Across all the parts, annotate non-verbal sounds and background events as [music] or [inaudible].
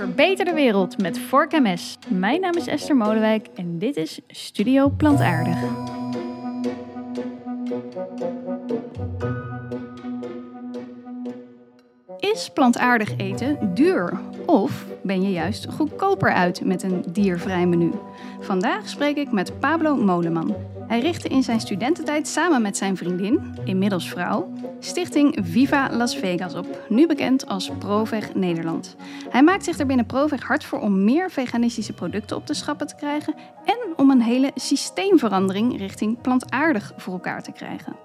Verbeter de wereld met Vork MS. Mijn naam is Esther Molenwijk en dit is Studio Plantaardig. Is plantaardig eten duur? Of ben je juist goedkoper uit met een diervrij menu? Vandaag spreek ik met Pablo Moleman. Hij richtte in zijn studententijd samen met zijn vriendin, inmiddels vrouw, stichting Viva Las Vegas op, nu bekend als Proveg Nederland. Hij maakt zich er binnen Proveg hard voor om meer veganistische producten op de schappen te krijgen en om een hele systeemverandering richting plantaardig voor elkaar te krijgen.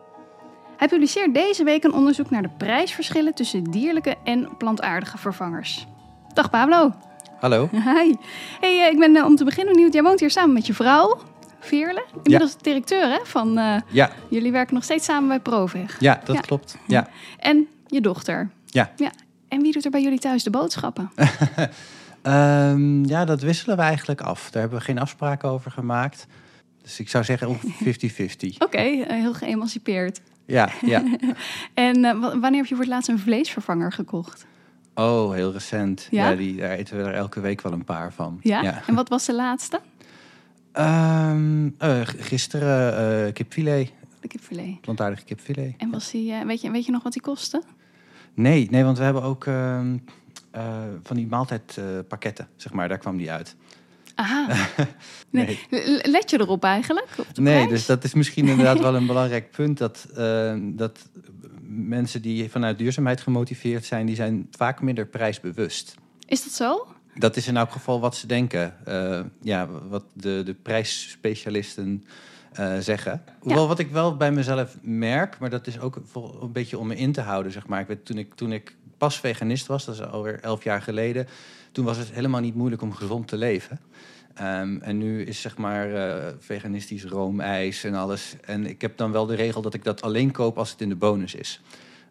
Hij publiceert deze week een onderzoek naar de prijsverschillen tussen dierlijke en plantaardige vervangers. Dag Pablo. Hallo. Hi. Hey, eh, ik ben eh, om te beginnen benieuwd. Jij woont hier samen met je vrouw, Veerle. Inmiddels directeur hè, van... eh, Ja, Jullie werken nog steeds samen bij Provig. ja dat Ja. klopt. Ja. En je dochter. Ja. ja. En wie doet er bij jullie thuis de boodschappen? [laughs] Ehm, ja, dat wisselen we eigenlijk af. Daar hebben we geen afspraken over gemaakt. Dus ik zou zeggen ongeveer [laughs] 50-50. Oké, eh, heel geëmancipeerd. Ja, ja. [laughs] En eh, wa- wanneer heb je voor het laatst een vleesvervanger gekocht? Oh, heel recent. Ja? Ja, die, daar eten we er elke week wel een paar van. Ja? En wat was de laatste? Ehm, g- gisteren eh kipfilet, De kipfilet. plantaardig kipfilet. En was die, eh, weet, je, weet je nog wat die kostte? Nee, nee, want we hebben ook ehm, eh, van die maaltijdpakketten, zeg maar. Daar kwam die uit. Aha. [laughs] Nee. Let je erop eigenlijk? Op Nee, prijs? dus dat is misschien inderdaad wel een belangrijk punt. Dat, eh, dat mensen die vanuit duurzaamheid gemotiveerd zijn, die zijn vaak minder prijsbewust. Is dat zo? Dat is in elk geval wat ze denken. Eh, ja, wat de, de prijsspecialisten eh, zeggen. Hoewel wat ik wel bij mezelf merk, maar dat is ook een beetje om me in te houden, zeg maar. Ik weet, toen, ik, toen ik pas veganist was, dat is alweer elf jaar geleden, toen was het helemaal niet moeilijk om gezond te leven. Ehm, en nu is zeg maar eh, veganistisch roomijs en alles. En ik heb dan wel de regel dat ik dat alleen koop als het in de bonus is.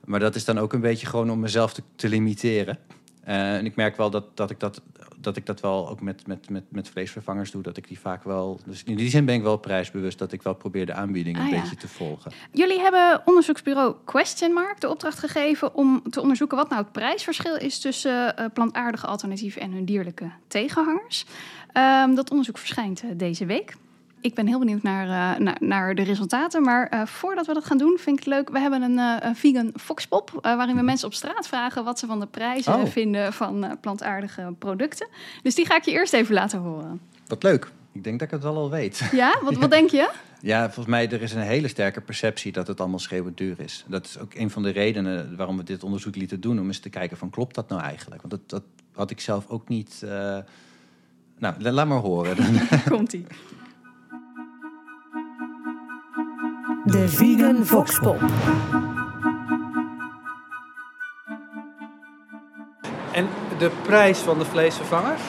Maar dat is dan ook een beetje gewoon om mezelf te, te limiteren. Eh, en ik merk wel dat, dat, ik dat, dat ik dat wel ook met, met, met, met vleesvervangers doe. Dat ik die vaak wel. Dus in die zin ben ik wel prijsbewust dat ik wel probeer de aanbieding Ah, een ja. beetje te volgen. Jullie hebben onderzoeksbureau Question Mark de opdracht gegeven om te onderzoeken wat nou het prijsverschil is tussen eh, plantaardige alternatieven en hun dierlijke tegenhangers. Ehm, dat onderzoek verschijnt eh, deze week. Ik ben heel benieuwd naar, eh, naar, naar de resultaten. Maar eh, voordat we dat gaan doen, vind ik het leuk. We hebben een, eh, een vegan foxpop. waarin we mensen op straat vragen wat ze van de prijzen Oh. vinden van plantaardige producten. Dus die ga ik je eerst even laten horen. Wat leuk. Ik denk dat ik het wel al weet. Ja, wat, wat denk je? [laughs] Ja, volgens mij er is een hele sterke perceptie dat het allemaal schreeuwend duur is. Dat is ook een van de redenen waarom we dit onderzoek lieten doen. Om eens te kijken van klopt dat nou eigenlijk? Want dat, dat had ik zelf ook niet... Nou, la- laat maar horen. [laughs] [laughs] Komt-ie. De Vegan Voxpop. En de prijs van de vleesvervangers?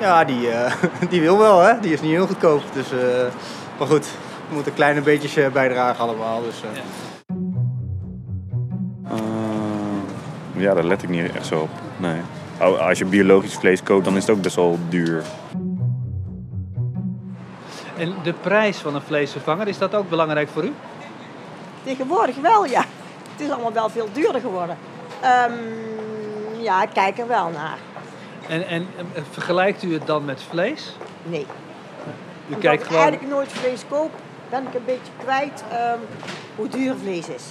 Ja, die, eh, [laughs] die wil wel, hè. Die is niet heel goedkoop. Dus, eh, maar goed, we moeten kleine beetjes eh, bijdragen allemaal. Dus, eh. Eh, ja, daar let ik niet echt zo op. Nee. Als je biologisch vlees koopt, dan is het ook best wel duur. En de prijs van een vleesvervanger, is dat ook belangrijk voor u? Tegenwoordig wel, ja. Het is allemaal wel veel duurder geworden. Ehm, ja, ik kijk er wel naar. En, en eh, vergelijkt u het dan met vlees? Nee. U Omdat kijkt ik gewoon... eigenlijk nooit vlees koop, ben ik een beetje kwijt ehm, hoe duur vlees is.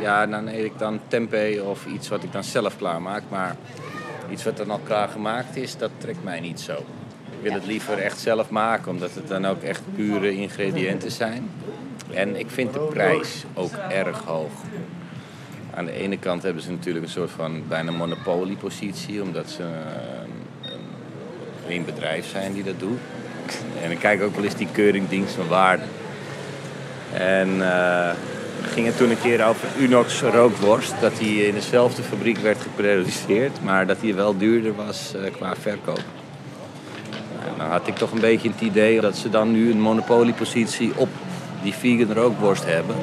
Ja, dan eet ik dan tempeh of iets wat ik dan zelf klaarmaak. Maar iets wat dan al klaar gemaakt is, dat trekt mij niet zo. Ik wil het liever echt zelf maken, omdat het dan ook echt pure ingrediënten zijn. En ik vind de prijs ook erg hoog. Aan de ene kant hebben ze natuurlijk een soort van bijna monopoliepositie, omdat ze een bedrijf zijn die dat doet. En ik kijk ook wel eens die keuringdienst van waarde. En eh, we gingen toen een keer over Unox rookworst. Dat die in dezelfde fabriek werd geproduceerd. Maar dat die wel duurder was eh, qua verkoop. En dan had ik toch een beetje het idee dat ze dan nu een monopoliepositie op die vegan rookworst hebben.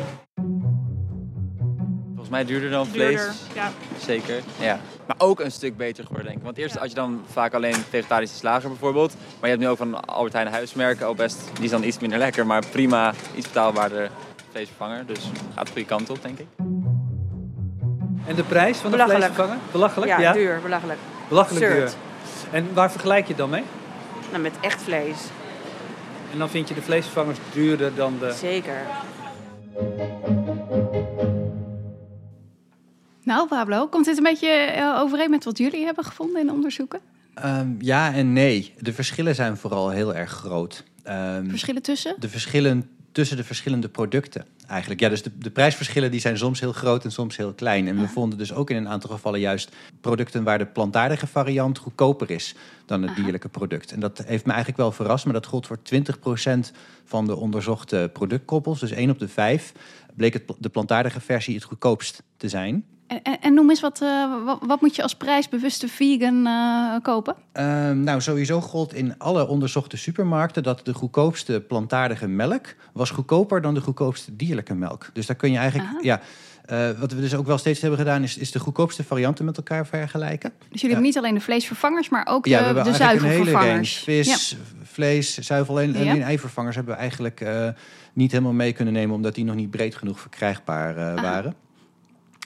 Volgens mij duurder dan vlees. Duurder, ja. Zeker. Ja. Maar ook een stuk beter geworden, denk ik. Want eerst Ja. had je dan vaak alleen vegetarische slager bijvoorbeeld. Maar je hebt nu ook van Albert Heijn huismerken al best. Die is dan iets minder lekker, maar prima, iets betaalbaarder vleesvervanger. Dus gaat de goede kant op, denk ik. En de prijs van de Belachelijk. vleesvervanger? Belachelijk, Ja, ja. duur, belachelijk. Belachelijk duur. En waar vergelijk je het dan mee? Nou, met echt vlees. En dan vind je de vleesvervangers duurder dan de... Zeker. Nou, Pablo, komt dit een beetje eh, overeen met wat jullie hebben gevonden in onderzoeken? Ehm, ja en nee. De verschillen zijn vooral heel erg groot. Ehm, Verschillen tussen? de verschillen tussen de verschillende producten eigenlijk. Ja, dus de, de prijsverschillen die zijn soms heel groot en soms heel klein. En we vonden dus ook in een aantal gevallen juist producten waar de plantaardige variant goedkoper is dan het dierlijke product. En dat heeft me eigenlijk wel verrast, maar dat gold voor 20% van de onderzochte productkoppels. Dus 1 op de 5 bleek het, de plantaardige versie het goedkoopst te zijn. En, en, en noem eens wat, eh, wat, wat moet je als prijsbewuste vegan eh, kopen? Ehm, nou, sowieso gold in alle onderzochte supermarkten dat de goedkoopste plantaardige melk was goedkoper dan de goedkoopste dierlijke melk. Dus daar kun je eigenlijk, Aha. ja, eh, wat we dus ook wel steeds hebben gedaan, is, is de goedkoopste varianten met elkaar vergelijken. Dus jullie hebben niet alleen de vleesvervangers, maar ook Ja, de, hele zuivelvervangers. Vis, vlees, zuivel en, eivervangers hebben we eigenlijk niet helemaal mee kunnen nemen, omdat die nog niet breed genoeg verkrijgbaar waren.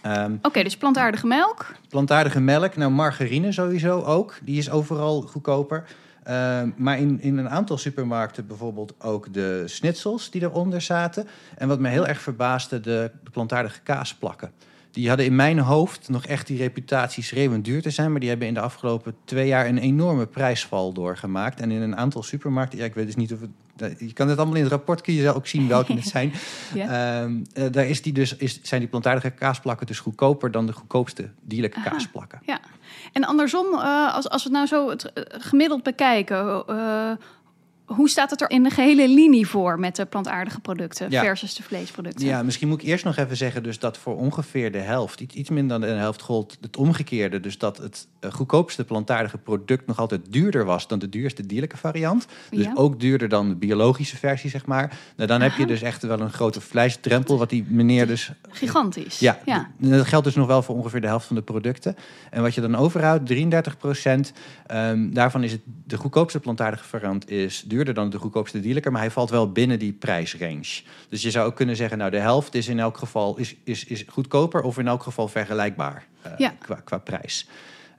Ehm, Oké, dus plantaardige melk. plantaardige melk, nou margarine sowieso ook, die is overal goedkoper. Ehm, maar in, in een aantal supermarkten bijvoorbeeld ook de schnitzels die eronder zaten. En wat me heel erg verbaasde, de, de plantaardige kaasplakken. Die hadden in mijn hoofd nog echt die reputatie schreeuwend duur te zijn. Maar die hebben in de afgelopen twee jaar een enorme prijsval doorgemaakt. En in een aantal supermarkten, ja, ik weet dus niet of het. Je kan het allemaal in het rapport, kun je ook zien welke het zijn. [laughs] Ja. Ehm, eh, daar is die dus, is, zijn die plantaardige kaasplakken dus goedkoper dan de goedkoopste dierlijke Aha. kaasplakken. Ja. En andersom, eh, als, als we het nou zo het, eh, gemiddeld bekijken, hoe staat het er in de gehele linie voor met de plantaardige producten Ja. versus de vleesproducten? Ja, misschien moet ik eerst nog even zeggen dus dat voor ongeveer de helft, iets, minder dan de helft, gold het omgekeerde. Dus dat het eh, goedkoopste plantaardige product nog altijd duurder was dan de duurste dierlijke variant. Dus Ja. ook duurder dan de biologische versie, zeg maar. Nou, dan heb je dus echt wel een grote vleesdrempel, wat die meneer dus... Gigantisch. Ja, ja. dat geldt dus nog wel voor ongeveer de helft van de producten. En wat je dan overhoudt, 33 procent, ehm, daarvan is het de goedkoopste plantaardige variant is duurder dan de goedkoopste dierlijke, maar hij valt wel binnen die prijsrange. Dus je zou ook kunnen zeggen, nou de helft is in elk geval is, is, is goedkoper of in elk geval vergelijkbaar eh, Ja. qua, qua prijs.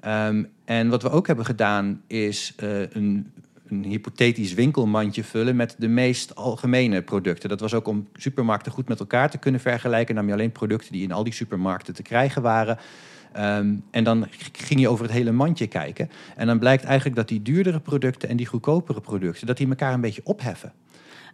Ehm, en wat we ook hebben gedaan is eh, een, een hypothetisch winkelmandje vullen met de meest algemene producten. Dat was ook om supermarkten goed met elkaar te kunnen vergelijken. Nam je alleen producten die in al die supermarkten te krijgen waren. Ehm, en dan ging je over het hele mandje kijken. En dan blijkt eigenlijk dat die duurdere producten en die goedkopere producten, dat die elkaar een beetje opheffen.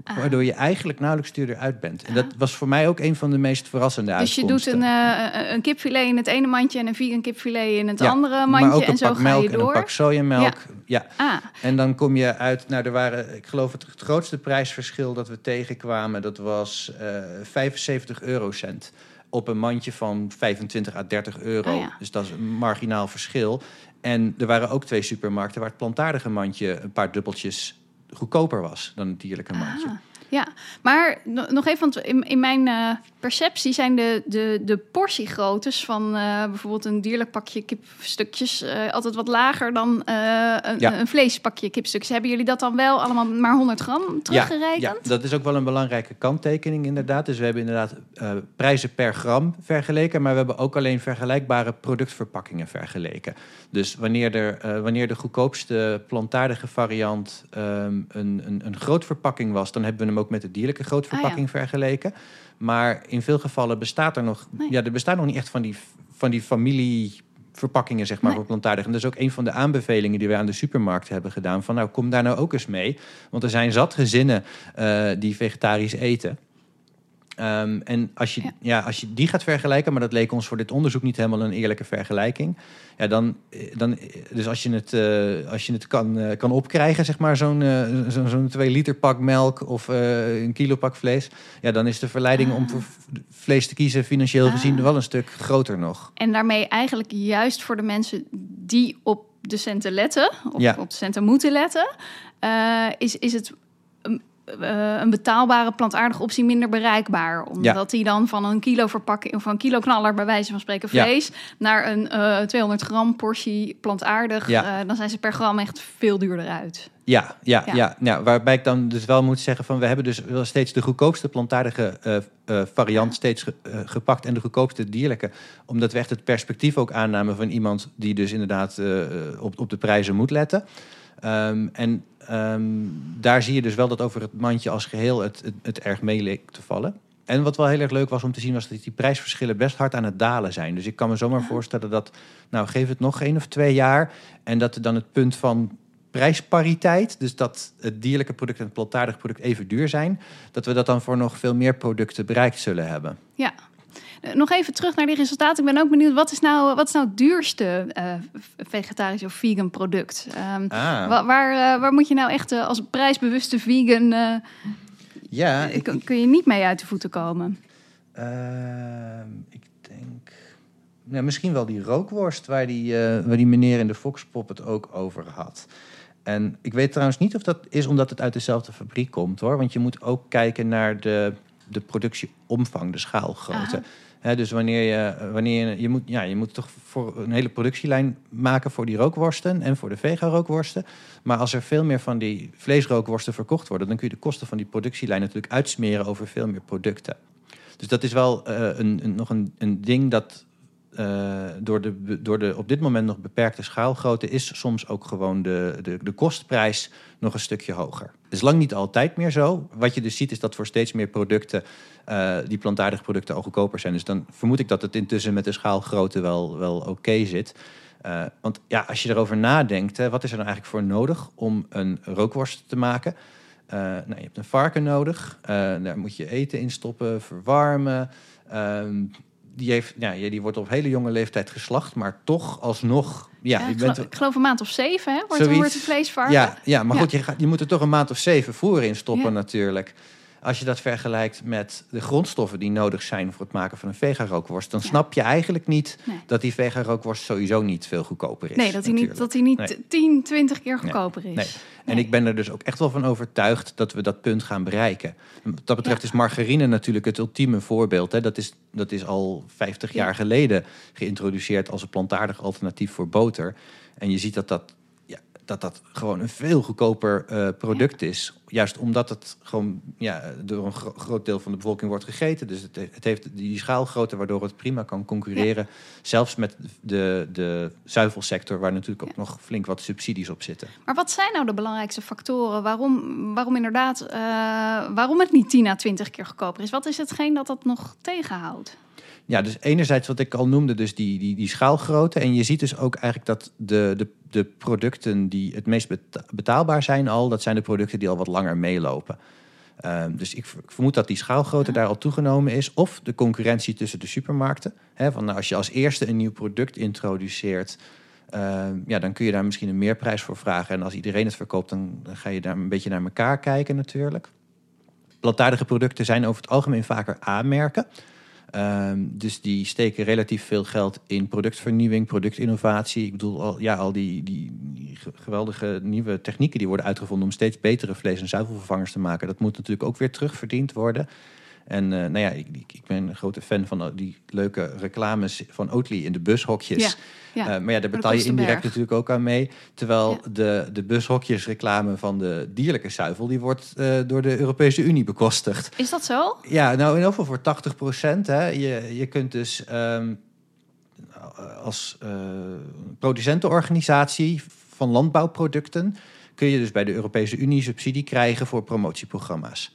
Ah. Waardoor je eigenlijk nauwelijks duurder uit bent. En dat was voor mij ook een van de meest verrassende Dus je doet een, eh, een kipfilet in het ene mandje en een vegan kipfilet in het Ja, andere maar mandje. ook een en zo pak ga melk en een pak sojamelk. Ja. Ah, En dan kom je uit, nou er waren, ik geloof het, het grootste prijsverschil dat we tegenkwamen, dat was eh 75 eurocent op een mandje van 25 à 30 euro. Ah, ja. Dus dat is een marginaal verschil. En er waren ook twee supermarkten waar het plantaardige mandje een paar dubbeltjes goedkoper was dan het dierlijke mandje. Ah, ja, maar no- nog even, want in, in mijn eh, perceptie zijn de, de, de portiegroottes van eh, bijvoorbeeld een dierlijk pakje kipstukjes eh, altijd wat lager dan een, Ja. een vleespakje kipstukjes. Hebben jullie dat dan wel allemaal maar 100 gram teruggerekend? Ja, ja, dat is ook wel een belangrijke kanttekening inderdaad. Dus we hebben inderdaad prijzen per gram vergeleken, maar we hebben ook alleen vergelijkbare productverpakkingen vergeleken. Dus wanneer, er, wanneer de goedkoopste plantaardige variant ehm, een, een, een grootverpakking was, dan hebben we hem ook met de dierlijke grootverpakking vergeleken. Maar in veel gevallen bestaat er nog, Nee. ja, er bestaat nog niet echt van die, van die familie verpakkingen, zeg maar, Nee. voor plantaardig. En dat is ook een van de aanbevelingen die we aan de supermarkt hebben gedaan. Van nou, kom daar nou ook eens mee. Want er zijn zat gezinnen eh, die vegetarisch eten. Ehm, en als je, Ja. ja. als je die gaat vergelijken, maar dat leek ons voor dit onderzoek niet helemaal een eerlijke vergelijking. Ja, dan, eh, dan, eh, dus als je het, eh, als je het kan, kan opkrijgen, zeg maar, zo'n eh, zo'n zo'n twee liter pak melk of een kilo pak vlees, ja, dan is de verleiding om voor v- vlees te kiezen financieel Ah. gezien wel een stuk groter nog. En daarmee eigenlijk juist voor de mensen die op de centen letten, op, Ja. op de centen moeten letten, is, is het een, eh, een betaalbare plantaardige optie minder bereikbaar. Omdat die dan van een kilo verpakking, of van een kilo knaller bij wijze van spreken Ja. vlees, naar een eh 200 gram portie plantaardig, Ja. eh, dan zijn ze per gram echt veel duurder uit. Ja, ja, Ja. ja. ja. waarbij ik dan dus wel moet zeggen van we hebben dus wel steeds de goedkoopste plantaardige eh, eh, variant steeds ge- eh, gepakt en de goedkoopste dierlijke. Omdat we echt het perspectief ook aannamen van iemand die dus inderdaad eh, eh, op, op de prijzen moet letten. Ehm, en ehm, daar zie je dus wel dat over het mandje als geheel het, het, het erg mee leek te vallen. En wat wel heel erg leuk was om te zien, was dat die prijsverschillen best hard aan het dalen zijn. Dus ik kan me zomaar voorstellen dat, nou geef het nog één of twee jaar. En dat er dan het punt van prijspariteit, dus dat het dierlijke product en het plantaardig product even duur zijn, dat we dat dan voor nog veel meer producten bereikt zullen hebben. Ja. Eh, Nog even terug naar die resultaten. Ik ben ook benieuwd, wat is nou, wat is nou het duurste eh, vegetarisch of vegan product? Ehm, Ah. wa- waar, eh, waar moet je nou echt als prijsbewuste vegan, Ja, kun, je niet mee uit de voeten komen? Ehm, ik denk. Nou, misschien wel die rookworst waar die, waar die meneer in de Foxpop het ook over had. En ik weet trouwens niet of dat is omdat het uit dezelfde fabriek komt hoor. Want je moet ook kijken naar de, de productieomvang, de schaalgrootte. Dus wanneer je, wanneer je, je, moet, ja, je moet toch voor een hele productielijn maken voor die rookworsten en voor de vega-rookworsten. Maar als er veel meer van die vleesrookworsten verkocht worden, dan kun je de kosten van die productielijn natuurlijk uitsmeren over veel meer producten. Dus dat is wel eh, een, een, nog een, een ding dat eh, door, de, door de op dit moment nog beperkte schaalgrootte is soms ook gewoon de, de, de kostprijs nog een stukje hoger. Het is lang niet altijd meer zo. Wat je dus ziet is dat voor steeds meer producten eh, die plantaardige producten al goedkoper zijn. Dus dan vermoed ik dat het intussen met de schaalgrootte wel, wel oké zit. Eh, want ja, als je erover nadenkt, wat is er nou eigenlijk voor nodig om een rookworst te maken? Nou, je hebt een varken nodig. Daar moet je eten in stoppen, verwarmen. Die, heeft, ja, die wordt op hele jonge leeftijd geslacht, maar toch alsnog. Ja, Ja, je ik, bent, geloof, ik geloof een maand of zeven, hè? Wordt, wordt vleesvarken? ja, ja, maar Ja. goed, je, gaat, je moet er toch een maand of zeven voer in stoppen natuurlijk. Als je dat vergelijkt met de grondstoffen die nodig zijn voor het maken van een vega-rookworst, dan snap je eigenlijk niet Nee. dat die vega-rookworst sowieso niet veel goedkoper is. Nee, dat hij niet, dat hij niet Nee. 10, 20 keer goedkoper is. Nee. En ik ben er dus ook echt wel van overtuigd dat we dat punt gaan bereiken. Wat dat betreft is margarine natuurlijk het ultieme voorbeeld. Hè. Dat, is, dat is al 50 Ja. jaar geleden geïntroduceerd als een plantaardig alternatief voor boter. En je ziet dat dat, dat, dat gewoon een veel goedkoper eh, product is. Juist omdat het gewoon ja, door een gro- groot deel van de bevolking wordt gegeten. Dus het, het heeft die schaalgrootte waardoor het prima kan concurreren. Zelfs met de, de zuivelsector, waar natuurlijk ook nog flink wat subsidies op zitten. Maar wat zijn nou de belangrijkste factoren waarom, waarom inderdaad, eh, waarom het niet 10 à 20 keer goedkoper is? Wat is hetgeen dat dat nog tegenhoudt? Ja, dus enerzijds wat ik al noemde, dus die, die, die schaalgrootte. En je ziet dus ook eigenlijk dat de, de, de producten die het meest beta- betaalbaar zijn al... dat zijn de producten die al wat langer meelopen. Ehm, dus ik, ver- ik vermoed dat die schaalgrootte daar al toegenomen is. Of de concurrentie tussen de supermarkten. Hè, van, nou, als je als eerste een nieuw product introduceert... ehm, ja, dan kun je daar misschien een meerprijs voor vragen. En als iedereen het verkoopt, dan, ga je daar een beetje naar elkaar kijken natuurlijk. Plantaardige producten zijn over het algemeen vaker A-merken. Ehm, dus die steken relatief veel geld in productvernieuwing, productinnovatie. Ik bedoel, al, ja, al die, die, die ge- geweldige nieuwe technieken die worden uitgevonden om steeds betere vlees- en zuivelvervangers te maken. Dat moet natuurlijk ook weer terugverdiend worden. En eh, nou ja, ik, ik, ben een grote fan van die leuke reclames van Oatly in de bushokjes. Ja, ja. Eh, maar ja, daar betaal je indirect natuurlijk ook aan mee. Terwijl de, de bushokjesreclame van de dierlijke zuivel... die wordt eh, door de Europese Unie bekostigd. Is dat zo? Ja, nou in ieder geval voor 80 procent. Je, je kunt dus ehm, als eh, producentenorganisatie van landbouwproducten... kun je dus bij de Europese Unie subsidie krijgen voor promotieprogramma's.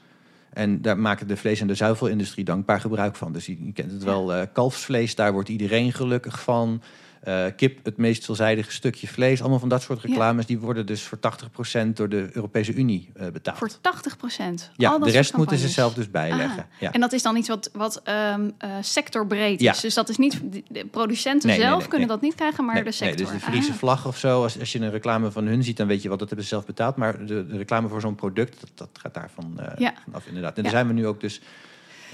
En daar maken de vlees- en de zuivelindustrie dankbaar gebruik van. Dus je, je kent het wel, eh, kalfsvlees, daar wordt iedereen gelukkig van. Eh, kip, het meest veelzijdige stukje vlees. Allemaal van dat soort reclames. Die worden dus voor 80% door de Europese Unie eh, betaald. Voor 80 procent? Ja, de rest moeten ze zelf dus bijleggen. Ah, Ja. En dat is dan iets wat, wat ehm, eh, sectorbreed Ja. is. Dus dat is niet, de- producenten Nee, zelf nee, kunnen dat niet krijgen, maar de sector. Nee, dus de Friese Ah. vlag of zo, als, als je een reclame van hun ziet, dan weet je wat, dat hebben ze zelf betaald. Maar de, de reclame voor zo'n product, dat, dat gaat daarvan Ja. vanaf inderdaad. En daar zijn we nu ook dus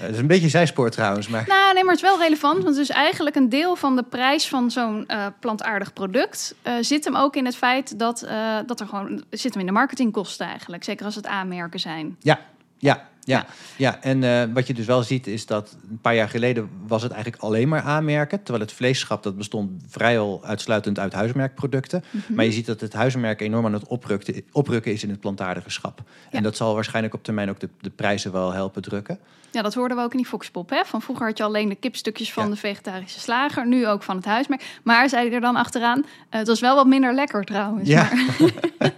dat is een beetje zijspoor trouwens, maar... Nou, nee, maar het is wel relevant. Want dus eigenlijk een deel van de prijs van zo'n eh, plantaardig product... eh, zit hem ook in het feit dat, eh, dat er gewoon... zit hem in de marketingkosten eigenlijk. Zeker als het aanmerken zijn. Ja, ja, ja. ja. En wat je dus wel ziet is dat een paar jaar geleden was het eigenlijk alleen maar aanmerken. Terwijl het vleesschap dat bestond vrijwel uitsluitend uit huismerkproducten. Mhm. Maar je ziet dat het huismerk enorm aan het oprukken, oprukken is in het plantaardige schap. En dat zal waarschijnlijk op termijn ook de, de prijzen wel helpen drukken. Ja, dat hoorden we ook in die Foxpop. Hè? Van vroeger had je alleen de kipstukjes van Ja. de vegetarische slager. Nu ook van het huismerk. Maar zei hij er dan achteraan... eh, het was wel wat minder lekker trouwens. Ja. Maar, [laughs]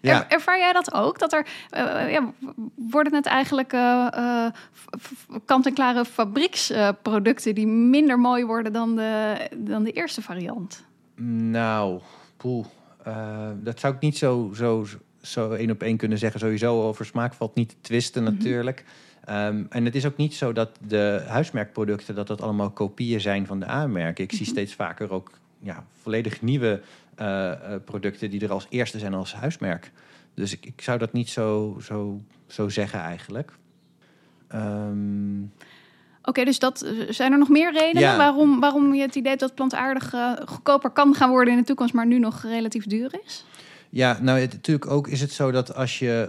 Ja. Er- ervaar jij dat ook? Dat er... eh, ja, worden het eigenlijk eh, kant-en-klare fabrieksproducten... die minder mooi worden dan de, dan de eerste variant? Nou, poeh. eh, dat zou ik niet zo, zo, zo één op één kunnen zeggen. Sowieso over smaak valt niet te twisten Mhm. natuurlijk. Ehm, en het is ook niet zo dat de huismerkproducten... dat dat allemaal kopieën zijn van de aanmerken. Ik zie Mhm. steeds vaker ook ja, volledig nieuwe eh, eh, producten... die er als eerste zijn als huismerk. Dus ik, ik zou dat niet zo, zo, zo zeggen eigenlijk. Ehm, Oké, dus dat, eh, zijn er nog meer redenen Ja. waarom, waarom je het idee hebt dat plantaardig goedkoper kan gaan worden in de toekomst, maar nu nog relatief duur is? Ja, nou, het, natuurlijk ook is het zo dat als je,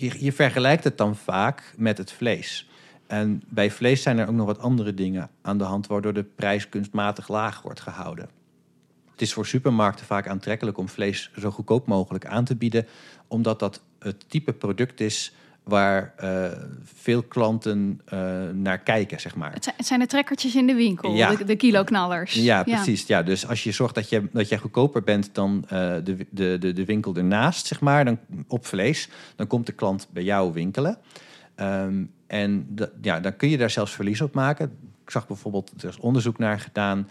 je... Je vergelijkt het dan vaak met het vlees. En bij vlees zijn er ook nog wat andere dingen aan de hand... waardoor de prijs kunstmatig laag wordt gehouden. Het is voor supermarkten vaak aantrekkelijk om vlees zo goedkoop mogelijk aan te bieden... omdat dat het type product is waar eh, veel klanten eh, naar kijken, zeg maar. Het zijn, het zijn de trekkertjes in de winkel, Ja. de, de kiloknallers. Ja, precies. Ja. dus als je zorgt dat je, dat jij goedkoper bent dan eh, de, de, de, de winkel ernaast, zeg maar, dan, op vlees, dan komt de klant bij jou winkelen. Ehm, en ja, dan kun je daar zelfs verlies op maken. Ik zag bijvoorbeeld, er is onderzoek naar gedaan,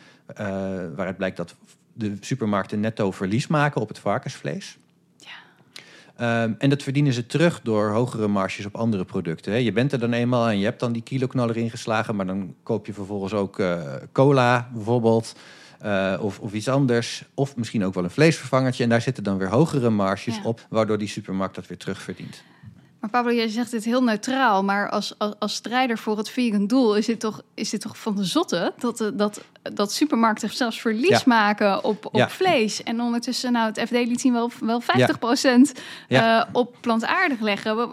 waaruit blijkt dat de supermarkten netto verlies maken op het varkensvlees. Ehm, en dat verdienen ze terug door hogere marges op andere producten. Hè. Je bent er dan eenmaal en je hebt dan die kiloknaller ingeslagen, maar dan koop je vervolgens ook eh, cola bijvoorbeeld. eh, of, of iets anders. Of misschien ook wel een vleesvervangertje. En daar zitten dan weer hogere marges Ja. op, waardoor die supermarkt dat weer terugverdient. Maar Pablo, jij zegt dit heel neutraal, maar als, als, als strijder voor het vegan doel is dit toch, is dit toch van de zotte dat, eh, dat, dat supermarkten zelfs verlies Ja. maken op, op Ja. vlees. En ondertussen, nou, het FD liet zien wel, wel 50% Ja. eh, op plantaardig leggen.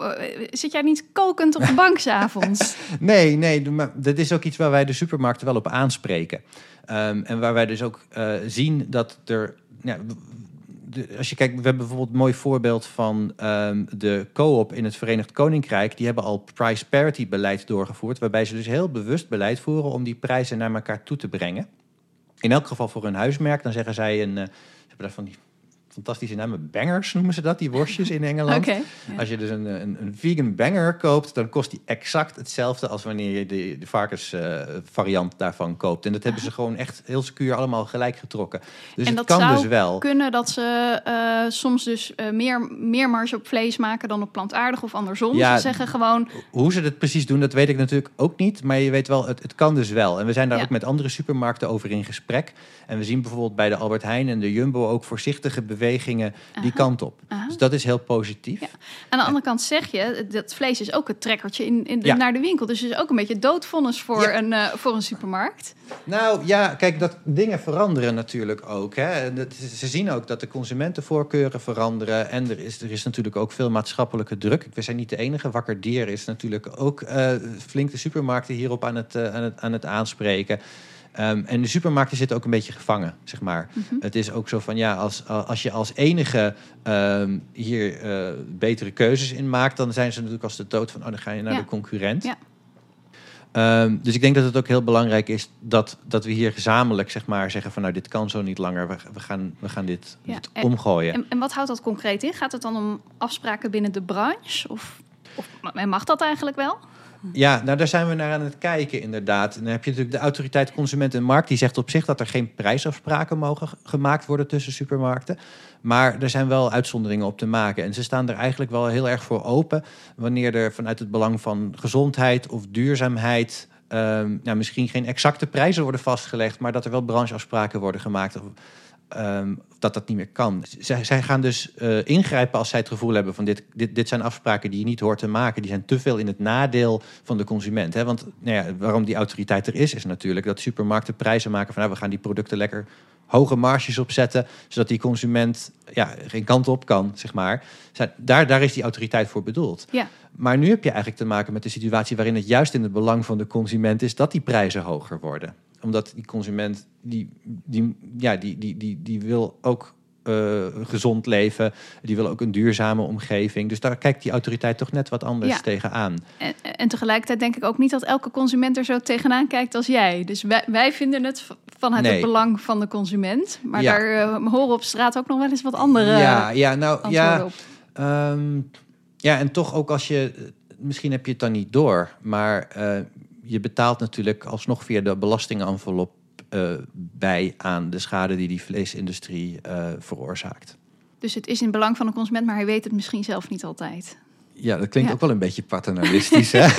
Zit jij niet kokend op de bank [laughs] s'avonds? Nee, nee, maar dat is ook iets waar wij de supermarkten wel op aanspreken. Ehm, en waar wij dus ook eh, zien dat er. Ja, als je kijkt, we hebben bijvoorbeeld een mooi voorbeeld van ehm, de co-op in het Verenigd Koninkrijk. Die hebben al price parity beleid doorgevoerd, waarbij ze dus heel bewust beleid voeren om die prijzen naar elkaar toe te brengen. In elk geval voor hun huismerk, dan zeggen zij een. ze hebben daar van die fantastische namen, bangers noemen ze dat, die worstjes in Engeland. [laughs] Als je dus een, een, een vegan banger koopt, dan kost die exact hetzelfde als wanneer je de, de varkensvariant daarvan koopt. En dat hebben ze gewoon echt heel secuur allemaal gelijk getrokken. Dus en het dat kan zou dus wel. kunnen dat ze eh, soms dus eh, meer, meer marge op vlees maken dan op plantaardig of andersom. Ja. Ze zeggen gewoon, Hoe ze het precies doen, dat weet ik natuurlijk ook niet. Maar je weet wel, het, het kan dus wel. En we zijn daar Ja. ook met andere supermarkten over in gesprek. En we zien bijvoorbeeld bij de Albert Heijn en de Jumbo ook voorzichtige bewegingen die Aha. kant op. Aha. Dus dat is heel positief. Aan de andere kant zeg je, dat vlees is ook het trekkertje in, in, Ja. naar de winkel. Dus het is ook een beetje doodvonnis voor, Ja. een, eh, voor een supermarkt. Nou ja, kijk, dat dingen veranderen natuurlijk ook. Hè. En dat- ze zien ook dat de consumentenvoorkeuren veranderen. En er is, er is natuurlijk ook veel maatschappelijke druk. We zijn niet de enige. Wakker Dier is natuurlijk ook eh, flink de supermarkten hierop aan het, eh, aan het, aan het aanspreken. Ehm, en de supermarkten zitten ook een beetje gevangen, zeg maar. Mhm. Het is ook zo van, ja, als, als je als enige ehm, hier eh, betere keuzes in maakt... dan zijn ze natuurlijk als de dood van, oh, dan ga je naar Ja. de concurrent. Ja. Ehm, dus ik denk dat het ook heel belangrijk is dat, dat we hier gezamenlijk zeg maar, zeggen van nou dit kan zo niet langer, we, we, gaan, we gaan dit, Ja, dit en- omgooien. En, en wat houdt dat concreet in? Gaat het dan om afspraken binnen de branche? Of, of mag dat eigenlijk wel? Ja, nou daar zijn we naar aan het kijken inderdaad. En dan heb je natuurlijk de autoriteit Consument en Markt... die zegt op zich dat er geen prijsafspraken mogen gemaakt worden tussen supermarkten. Maar er zijn wel uitzonderingen op te maken. En ze staan er eigenlijk wel heel erg voor open... wanneer er vanuit het belang van gezondheid of duurzaamheid... ehm, nou, misschien geen exacte prijzen worden vastgelegd... maar dat er wel brancheafspraken worden gemaakt... ehm, dat dat niet meer kan. Zij, zij gaan dus eh, ingrijpen als zij het gevoel hebben van dit, dit, dit zijn afspraken die je niet hoort te maken. Die zijn te veel in het nadeel van de consument. Hè? Want nou ja, waarom die autoriteit er is, is natuurlijk dat supermarkten prijzen maken van nou, we gaan die producten lekker hoge marges opzetten, zodat die consument ja, geen kant op kan, zeg maar. Zij- Daar, daar is die autoriteit voor bedoeld. Ja. Maar nu heb je eigenlijk te maken met de situatie waarin het juist in het belang van de consument is dat die prijzen hoger worden. Omdat die consument, die, die, ja, die, die, die, die wil ook eh, gezond leven, die wil ook een duurzame omgeving. Dus daar kijkt die autoriteit toch net wat anders Ja. tegenaan. En, en tegelijkertijd denk ik ook niet dat elke consument er zo tegenaan kijkt als jij. Dus wij, wij vinden het vanuit Nee. het belang van de consument. Maar Ja. daar eh, horen op straat ook nog wel eens wat andere ja, ja, nou ja. Ehm, ja, en toch ook als je, misschien heb je het dan niet door, maar eh, je betaalt natuurlijk alsnog via de belastingenvelop eh, bij aan de schade die die vleesindustrie eh, veroorzaakt. Dus het is in belang van de consument, maar hij weet het misschien zelf niet altijd. Ja, dat klinkt Ja. ook wel een beetje paternalistisch, hè? [laughs]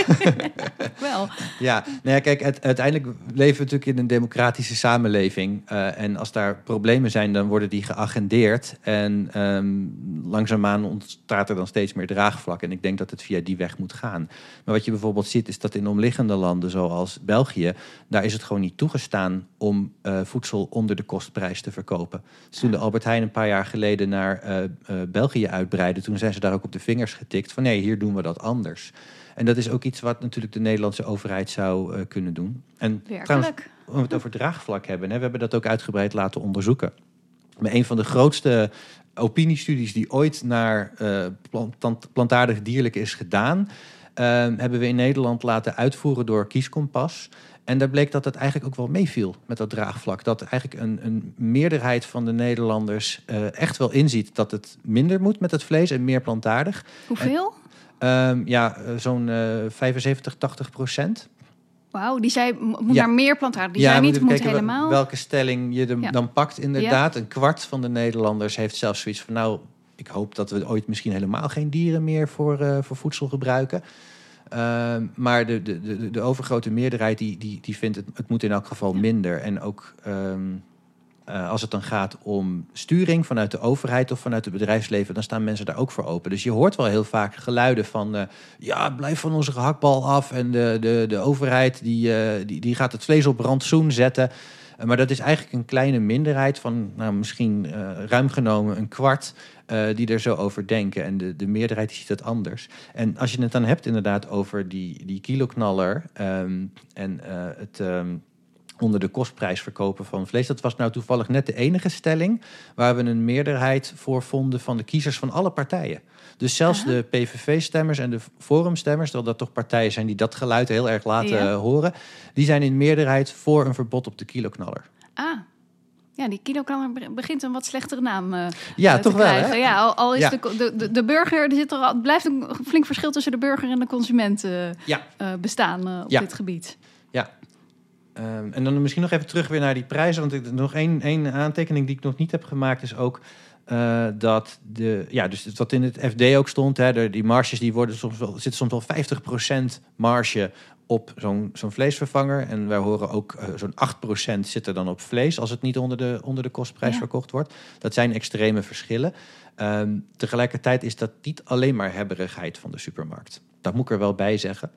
Wel. Ja, nou ja, kijk, uiteindelijk leven we natuurlijk in een democratische samenleving. eh, en als daar problemen zijn, dan worden die geagendeerd. En ehm, langzaamaan ontstaat er dan steeds meer draagvlak. En ik denk dat het via die weg moet gaan. Maar wat je bijvoorbeeld ziet, is dat in omliggende landen, zoals België, daar is het gewoon niet toegestaan om eh, voedsel onder de kostprijs te verkopen. Dus toen de Albert Heijn een paar jaar geleden naar eh, België uitbreidde, toen zijn ze daar ook op de vingers getikt van nee, hier doen we dat anders. En dat is ook iets wat natuurlijk de Nederlandse overheid zou eh, kunnen doen. En trouwens, Werkelijk. als we het over draagvlak hebben, hè, we hebben dat ook uitgebreid laten onderzoeken. Maar een van de grootste opiniestudies die ooit naar eh, plant, plant- plantaardig dierlijk is gedaan, eh, hebben we in Nederland laten uitvoeren door Kieskompas. En daar bleek dat het eigenlijk ook wel meeviel met dat draagvlak. Dat eigenlijk een, een meerderheid van de Nederlanders eh, echt wel inziet dat het minder moet met het vlees en meer plantaardig. Hoeveel? Ehm, ja, eh, zo'n eh 75, 80 procent. Wauw, die zei, moet Ja. naar meer plantaardig. Die ja, zei niet, moet helemaal. welke stelling je Ja. dan pakt. Inderdaad, een kwart van de Nederlanders heeft zelfs zoiets van... nou, ik hoop dat we ooit misschien helemaal geen dieren meer voor, eh, voor voedsel gebruiken. Ehm, maar de, de, de, de overgrote meerderheid die, die, die vindt het, het moet in elk geval minder. En ook ehm, eh, als het dan gaat om sturing vanuit de overheid of vanuit het bedrijfsleven, dan staan mensen daar ook voor open. Dus je hoort wel heel vaak geluiden van eh, ja, blijf van onze gehaktbal af. En de, de, de overheid die, eh, die, die gaat het vlees op rantsoen zetten. Maar dat is eigenlijk een kleine minderheid van nou, misschien ruim genomen een kwart. die er zo over denken. En de, de meerderheid ziet het anders. En als je het dan hebt inderdaad over die, die kiloknaller ehm, en het ehm, onder de kostprijs verkopen van vlees. Dat was nou toevallig net de enige stelling waar we een meerderheid voor vonden van de kiezers van alle partijen. Dus zelfs de PVV-stemmers en de Forum-stemmers, terwijl dat toch partijen zijn die dat geluid heel erg laten Ja. eh, horen, die zijn in meerderheid voor een verbod op de kiloknaller. Ah. Ja, die kiloknaller be- begint een wat slechtere naam eh, Ja, eh, toch wel, hè? Ja, al, al is Ja. de, de, de, burger, er zit er al, blijft een flink verschil tussen de burger en de consument Ja. eh, bestaan op dit gebied. Ehm, en dan misschien nog even terug weer naar die prijzen. Want ik, nog één, één aantekening die ik nog niet heb gemaakt is ook eh, dat de, ja, dus wat in het FD ook stond, hè, de, die marges die worden soms wel, zitten soms wel 50% marge op zo'n zo'n vleesvervanger. En wij horen ook eh, zo'n 8% zit er dan op vlees als het niet onder de, onder de kostprijs Ja. verkocht wordt. Dat zijn extreme verschillen. Ehm, tegelijkertijd is dat niet alleen maar hebberigheid van de supermarkt. Dat moet ik er wel bij zeggen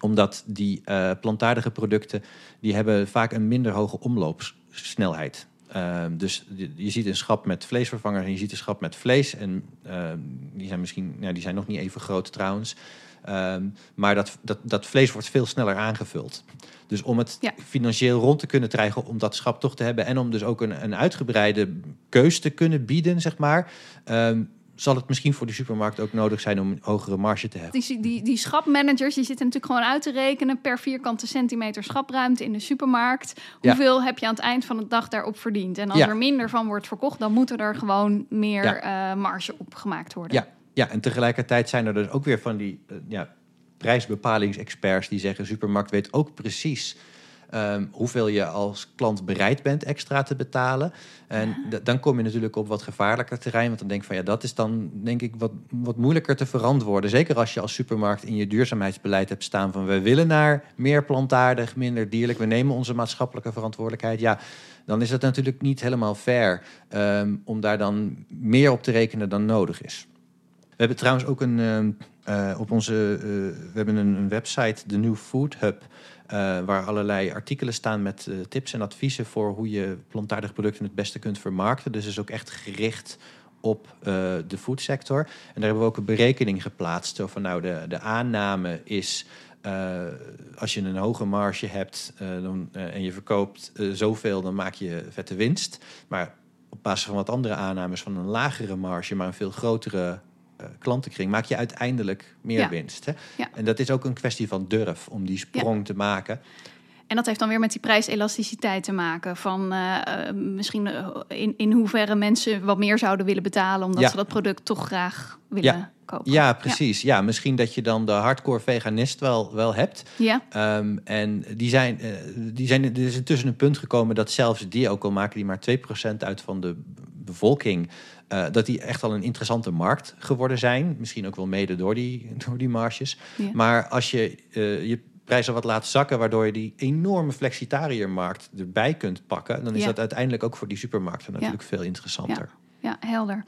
omdat die eh, plantaardige producten, die hebben vaak een minder hoge omloopsnelheid. Ehm, dus je, ziet een schap met vleesvervangers en je ziet een schap met vlees. En ehm, die zijn misschien, ja, die zijn nog niet even groot trouwens. Ehm, maar dat, dat, dat vlees wordt veel sneller aangevuld. Dus om het Ja. financieel rond te kunnen krijgen, om dat schap toch te hebben en om dus ook een, een uitgebreide keus te kunnen bieden, zeg maar, zal het misschien voor de supermarkt ook nodig zijn om een hogere marge te hebben. Die, die, die schapmanagers die zitten natuurlijk gewoon uit te rekenen per vierkante centimeter schapruimte in de supermarkt. Ja. Hoeveel heb je aan het eind van de dag daarop verdiend? En als Ja. er minder van wordt verkocht, dan moet er gewoon meer Ja. eh, marge op gemaakt worden. Ja, ja, en tegelijkertijd zijn er dus ook weer van die eh, ja, prijsbepalingsexperts die zeggen: supermarkt weet ook precies ehm, hoeveel je als klant bereid bent extra te betalen. En dan kom je natuurlijk op wat gevaarlijker terrein. Want dan denk ik van ja, dat is dan denk ik wat, wat moeilijker te verantwoorden. Zeker als je als supermarkt in je duurzaamheidsbeleid hebt staan van we willen naar meer plantaardig, minder dierlijk. We nemen onze maatschappelijke verantwoordelijkheid. Ja, dan is het natuurlijk niet helemaal fair ehm, om daar dan meer op te rekenen dan nodig is. We hebben trouwens ook een ehm, eh, op onze eh, we hebben een, website, de New Food Hub, eh, waar allerlei artikelen staan met tips en adviezen voor hoe je plantaardige producten het beste kunt vermarkten. Dus is ook echt gericht op de foodsector. En daar hebben we ook een berekening geplaatst. Zo van nou, de, de aanname is. als je een hoge marge hebt dan, en je verkoopt zoveel, dan maak je vette winst. Maar op basis van wat andere aannames van een lagere marge, maar een veel grotere klantenkring, maak je uiteindelijk meer Ja. winst. Hè? Ja. En dat is ook een kwestie van durf om die sprong te maken. En dat heeft dan weer met die prijselasticiteit te maken. Van eh, eh, misschien eh, in, in hoeverre mensen wat meer zouden willen betalen. omdat ze dat product toch graag willen kopen. Ja, precies. Ja. misschien dat je dan de hardcore veganist wel, wel hebt. Ja. Ehm, en die zijn, eh, die zijn, er is intussen een punt gekomen dat zelfs die, ook al maken die maar 2% uit van de bevolking, eh, dat die echt al een interessante markt geworden zijn. Misschien ook wel mede door die, [laughs] door die marges. Ja. Maar als je eh, je prijzen wat laat zakken, waardoor je die enorme flexitariërmarkt erbij kunt pakken, dan is Ja. dat uiteindelijk ook voor die supermarkten natuurlijk veel interessanter. Ja, helder.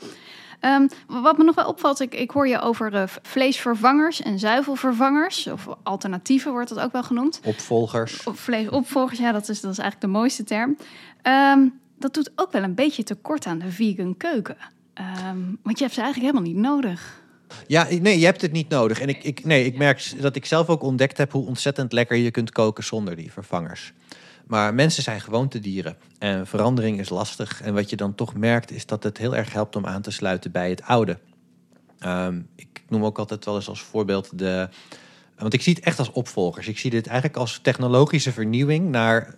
Ehm, wat me nog wel opvalt, ik, ik hoor je over eh, vleesvervangers en zuivelvervangers. Of alternatieven wordt dat ook wel genoemd. Opvolgers. Of vleesopvolgers, ja, dat is, dat is eigenlijk de mooiste term. Ehm, dat doet ook wel een beetje tekort aan de vegan keuken. Ehm, want je hebt ze eigenlijk helemaal niet nodig. Ja, nee, je hebt het niet nodig. En ik, ik, nee, ik merk dat ik zelf ook ontdekt heb hoe ontzettend lekker je kunt koken zonder die vervangers. Maar mensen zijn gewoontedieren en verandering is lastig. En wat je dan toch merkt is dat het heel erg helpt om aan te sluiten bij het oude. Ehm, ik noem ook altijd wel eens als voorbeeld de. Want ik zie het echt als opvolgers. Ik zie dit eigenlijk als technologische vernieuwing naar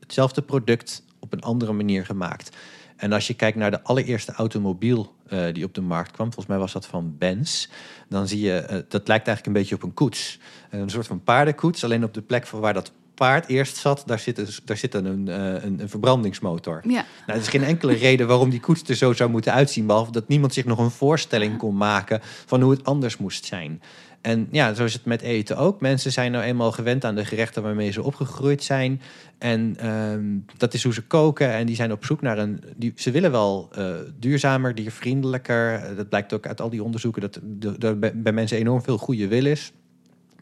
hetzelfde product op een andere manier gemaakt. En als je kijkt naar de allereerste automobiel eh, die op de markt kwam, volgens mij was dat van Benz, dan zie je, eh, dat lijkt eigenlijk een beetje op een koets. Een soort van paardenkoets, alleen op de plek van waar dat paard eerst zat, daar zit, een, daar zit een, eh, een, een verbrandingsmotor. Ja. Nou, er is geen enkele [laughs] reden waarom die koets er zo zou moeten uitzien, behalve dat niemand zich nog een voorstelling kon maken van hoe het anders moest zijn. En ja, zo is het met eten ook. Mensen zijn nou eenmaal gewend aan de gerechten waarmee ze opgegroeid zijn. En ehm, dat is hoe ze koken. En die zijn op zoek naar een. Die, ze willen wel eh, duurzamer, diervriendelijker. Eh, Dat blijkt ook uit al die onderzoeken dat er- bij, mensen enorm veel goede wil is.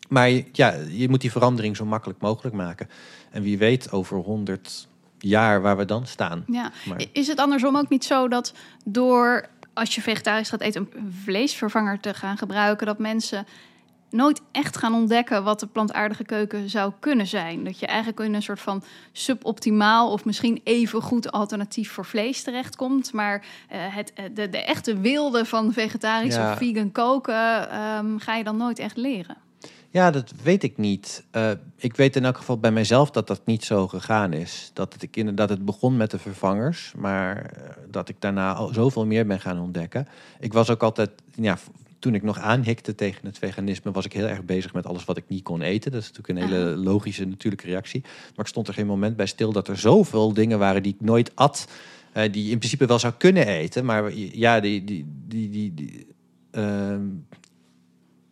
Maar ja, je moet die verandering zo makkelijk mogelijk maken. En wie weet over 100 jaar waar we dan staan. Ja. Maar- Is het andersom ook niet zo dat door als je vegetarisch gaat eten een vleesvervanger te gaan gebruiken, dat mensen nooit echt gaan ontdekken wat de plantaardige keuken zou kunnen zijn? Dat je eigenlijk in een soort van suboptimaal of misschien even goed alternatief voor vlees terechtkomt, maar eh, het, eh, de, de echte wilde van vegetarisch Ja. of vegan koken ehm, ga je dan nooit echt leren. Ja, dat weet ik niet. Eh, ik weet in elk geval bij mijzelf dat dat niet zo gegaan is. Dat het, ik inderdaad, het begon met de vervangers, maar eh, dat ik daarna al zoveel meer ben gaan ontdekken. Ik was ook altijd, ja, toen ik nog aanhikte tegen het veganisme, was ik heel erg bezig met alles wat ik niet kon eten. Dat is natuurlijk een hele logische, natuurlijke reactie. Maar ik stond er geen moment bij stil dat er zoveel dingen waren die ik nooit at, eh, die in principe wel zou kunnen eten. Maar ja, die, die, die, die, die ehm,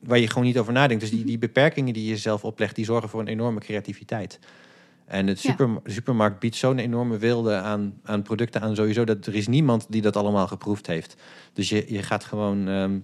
waar je gewoon niet over nadenkt. Dus die, die beperkingen die je zelf oplegt, die zorgen voor een enorme creativiteit. En het Ja. super, de supermarkt biedt zo'n enorme wilde aan, aan producten aan sowieso... dat er is niemand die dat allemaal geproefd heeft. Dus je, je gaat gewoon ehm,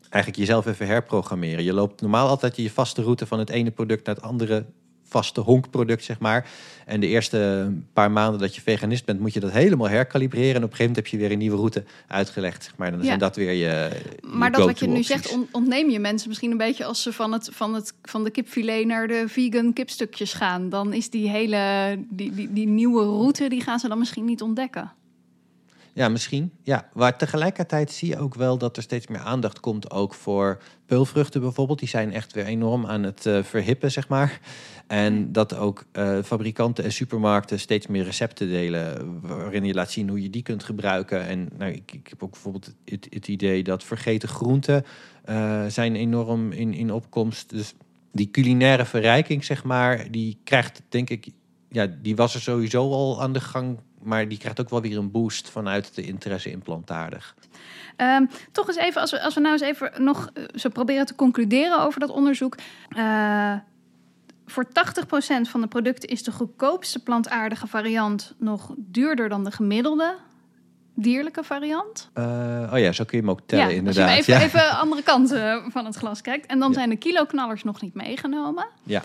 eigenlijk jezelf even herprogrammeren. Je loopt normaal altijd je vaste route van het ene product naar het andere vaste honkproduct, zeg maar. En de eerste paar maanden dat je veganist bent, moet je dat helemaal herkalibreren. En op een gegeven moment heb je weer een nieuwe route uitgelegd, zeg maar. Dan Ja. zijn dat weer je Maar dat wat je nu zegt, on- ontneem je mensen misschien een beetje als ze van, het, van, het, van de kipfilet naar de vegan kipstukjes gaan. Dan is die hele die, die, die nieuwe route, die gaan ze dan misschien niet ontdekken. Ja, misschien. Ja, maar tegelijkertijd zie je ook wel dat er steeds meer aandacht komt ook voor peulvruchten bijvoorbeeld. Die zijn echt weer enorm aan het eh, verhippen, zeg maar. En dat ook eh, fabrikanten en supermarkten steeds meer recepten delen waarin je laat zien hoe je die kunt gebruiken. En nou, ik, ik heb ook bijvoorbeeld het, het idee dat vergeten groenten eh, zijn enorm in, in opkomst. Dus die culinaire verrijking, zeg maar, die krijgt denk ik ja, die was er sowieso al aan de gang. Maar die krijgt ook wel weer een boost vanuit de interesse in plantaardig. Ehm, toch eens even, als we, als we nou eens even nog eh, zo proberen te concluderen over dat onderzoek. Eh, voor 80% van de producten is de goedkoopste plantaardige variant nog duurder dan de gemiddelde dierlijke variant. Eh, oh ja, zo kun je hem ook tellen, ja, inderdaad. Als je ja. even, even andere kanten van het glas kijkt. En dan Ja. zijn de kiloknallers nog niet meegenomen. ja.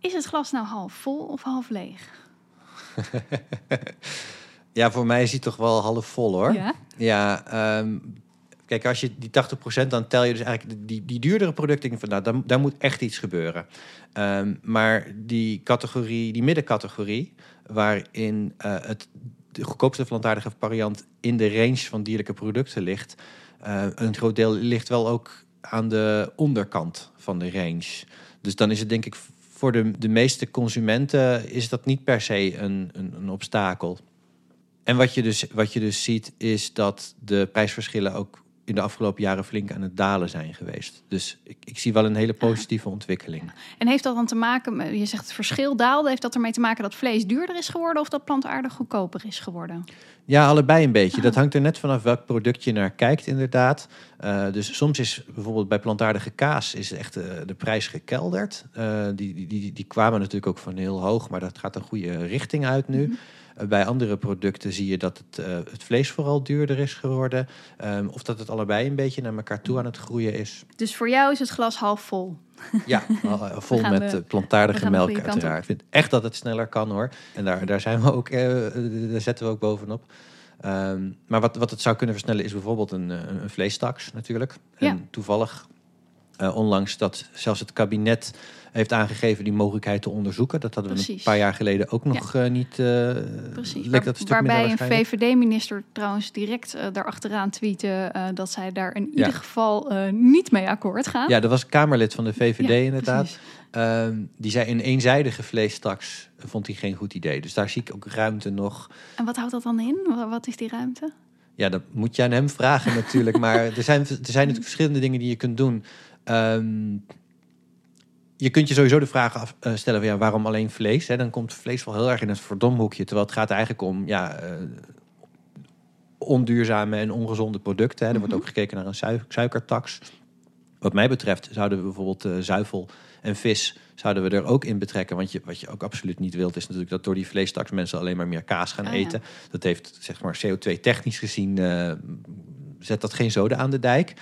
Is het glas nou half vol of half leeg? [laughs] ja, voor mij is hij toch wel half vol hoor. Ja? Ja, ehm, kijk, als je die 80% dan tel je dus eigenlijk die, die duurdere producten. Van, nou, daar, daar moet echt iets gebeuren. Ehm, maar die categorie, die middencategorie, waarin eh, het de goedkoopste plantaardige variant in de range van dierlijke producten ligt, eh, een groot deel ligt wel ook aan de onderkant van de range. Dus dan is het denk ik voor de, de meeste consumenten is dat niet per se een, een, een obstakel. En wat je, dus, wat je dus ziet is dat de prijsverschillen ook in de afgelopen jaren flink aan het dalen zijn geweest. Dus ik, ik zie wel een hele positieve ontwikkeling. En heeft dat dan te maken, met, je zegt het verschil daalde, heeft dat ermee te maken dat vlees duurder is geworden of dat plantaardig goedkoper is geworden? Ja, allebei een beetje. Dat hangt er net vanaf welk product je naar kijkt, inderdaad. Uh, dus soms is bijvoorbeeld bij plantaardige kaas is echt uh, de prijs gekelderd. Uh, die, die, die, die kwamen natuurlijk ook van heel hoog, maar dat gaat een goede richting uit nu. Mm -hmm. Bij andere producten zie je dat het, het vlees vooral duurder is geworden. Um, of dat het allebei een beetje naar elkaar toe aan het groeien is. Dus voor jou is het glas half vol? Ja, [laughs] vol met de, plantaardige melk uiteraard. Ik vind echt dat het sneller kan hoor. En daar, daar zijn we ook, uh, daar zetten we ook bovenop. Um, maar wat, wat het zou kunnen versnellen is bijvoorbeeld een, een, een vleestaks natuurlijk. Ja. En toevallig uh, onlangs dat zelfs het kabinet heeft aangegeven die mogelijkheid te onderzoeken. Dat hadden we Precies. een paar jaar geleden ook nog ja. uh, niet. Uh, Precies. Leek dat een stuk Waarbij een VVD-minister trouwens direct uh, daarachteraan tweette dat zij daar in ieder geval niet mee akkoord gaan. Ja, dat was Kamerlid van de VVD Ja, inderdaad. Um, die zei een eenzijdige vleestaks vond hij geen goed idee. Dus daar zie ik ook ruimte nog. En wat houdt dat dan in? Wat is die ruimte? Ja, dat moet je aan hem vragen natuurlijk. maar [laughs] er zijn, er zijn natuurlijk verschillende dingen die je kunt doen. Um, je kunt je sowieso de vraag af, uh, stellen: van, ja, waarom alleen vlees? Hè? Dan komt vlees wel heel erg in het verdomhoekje. Terwijl het gaat eigenlijk om ja, uh, onduurzame en ongezonde producten. Hè? Er wordt ook gekeken naar een su suikertax. Wat mij betreft zouden we bijvoorbeeld uh, zuivel en vis zouden we er ook in betrekken. Want je, wat je ook absoluut niet wilt, is natuurlijk dat door die vleestaks mensen alleen maar meer kaas gaan Oh, eten. ja. Dat heeft, zeg maar, CO2 technisch gezien, uh, zet dat geen zoden aan de dijk.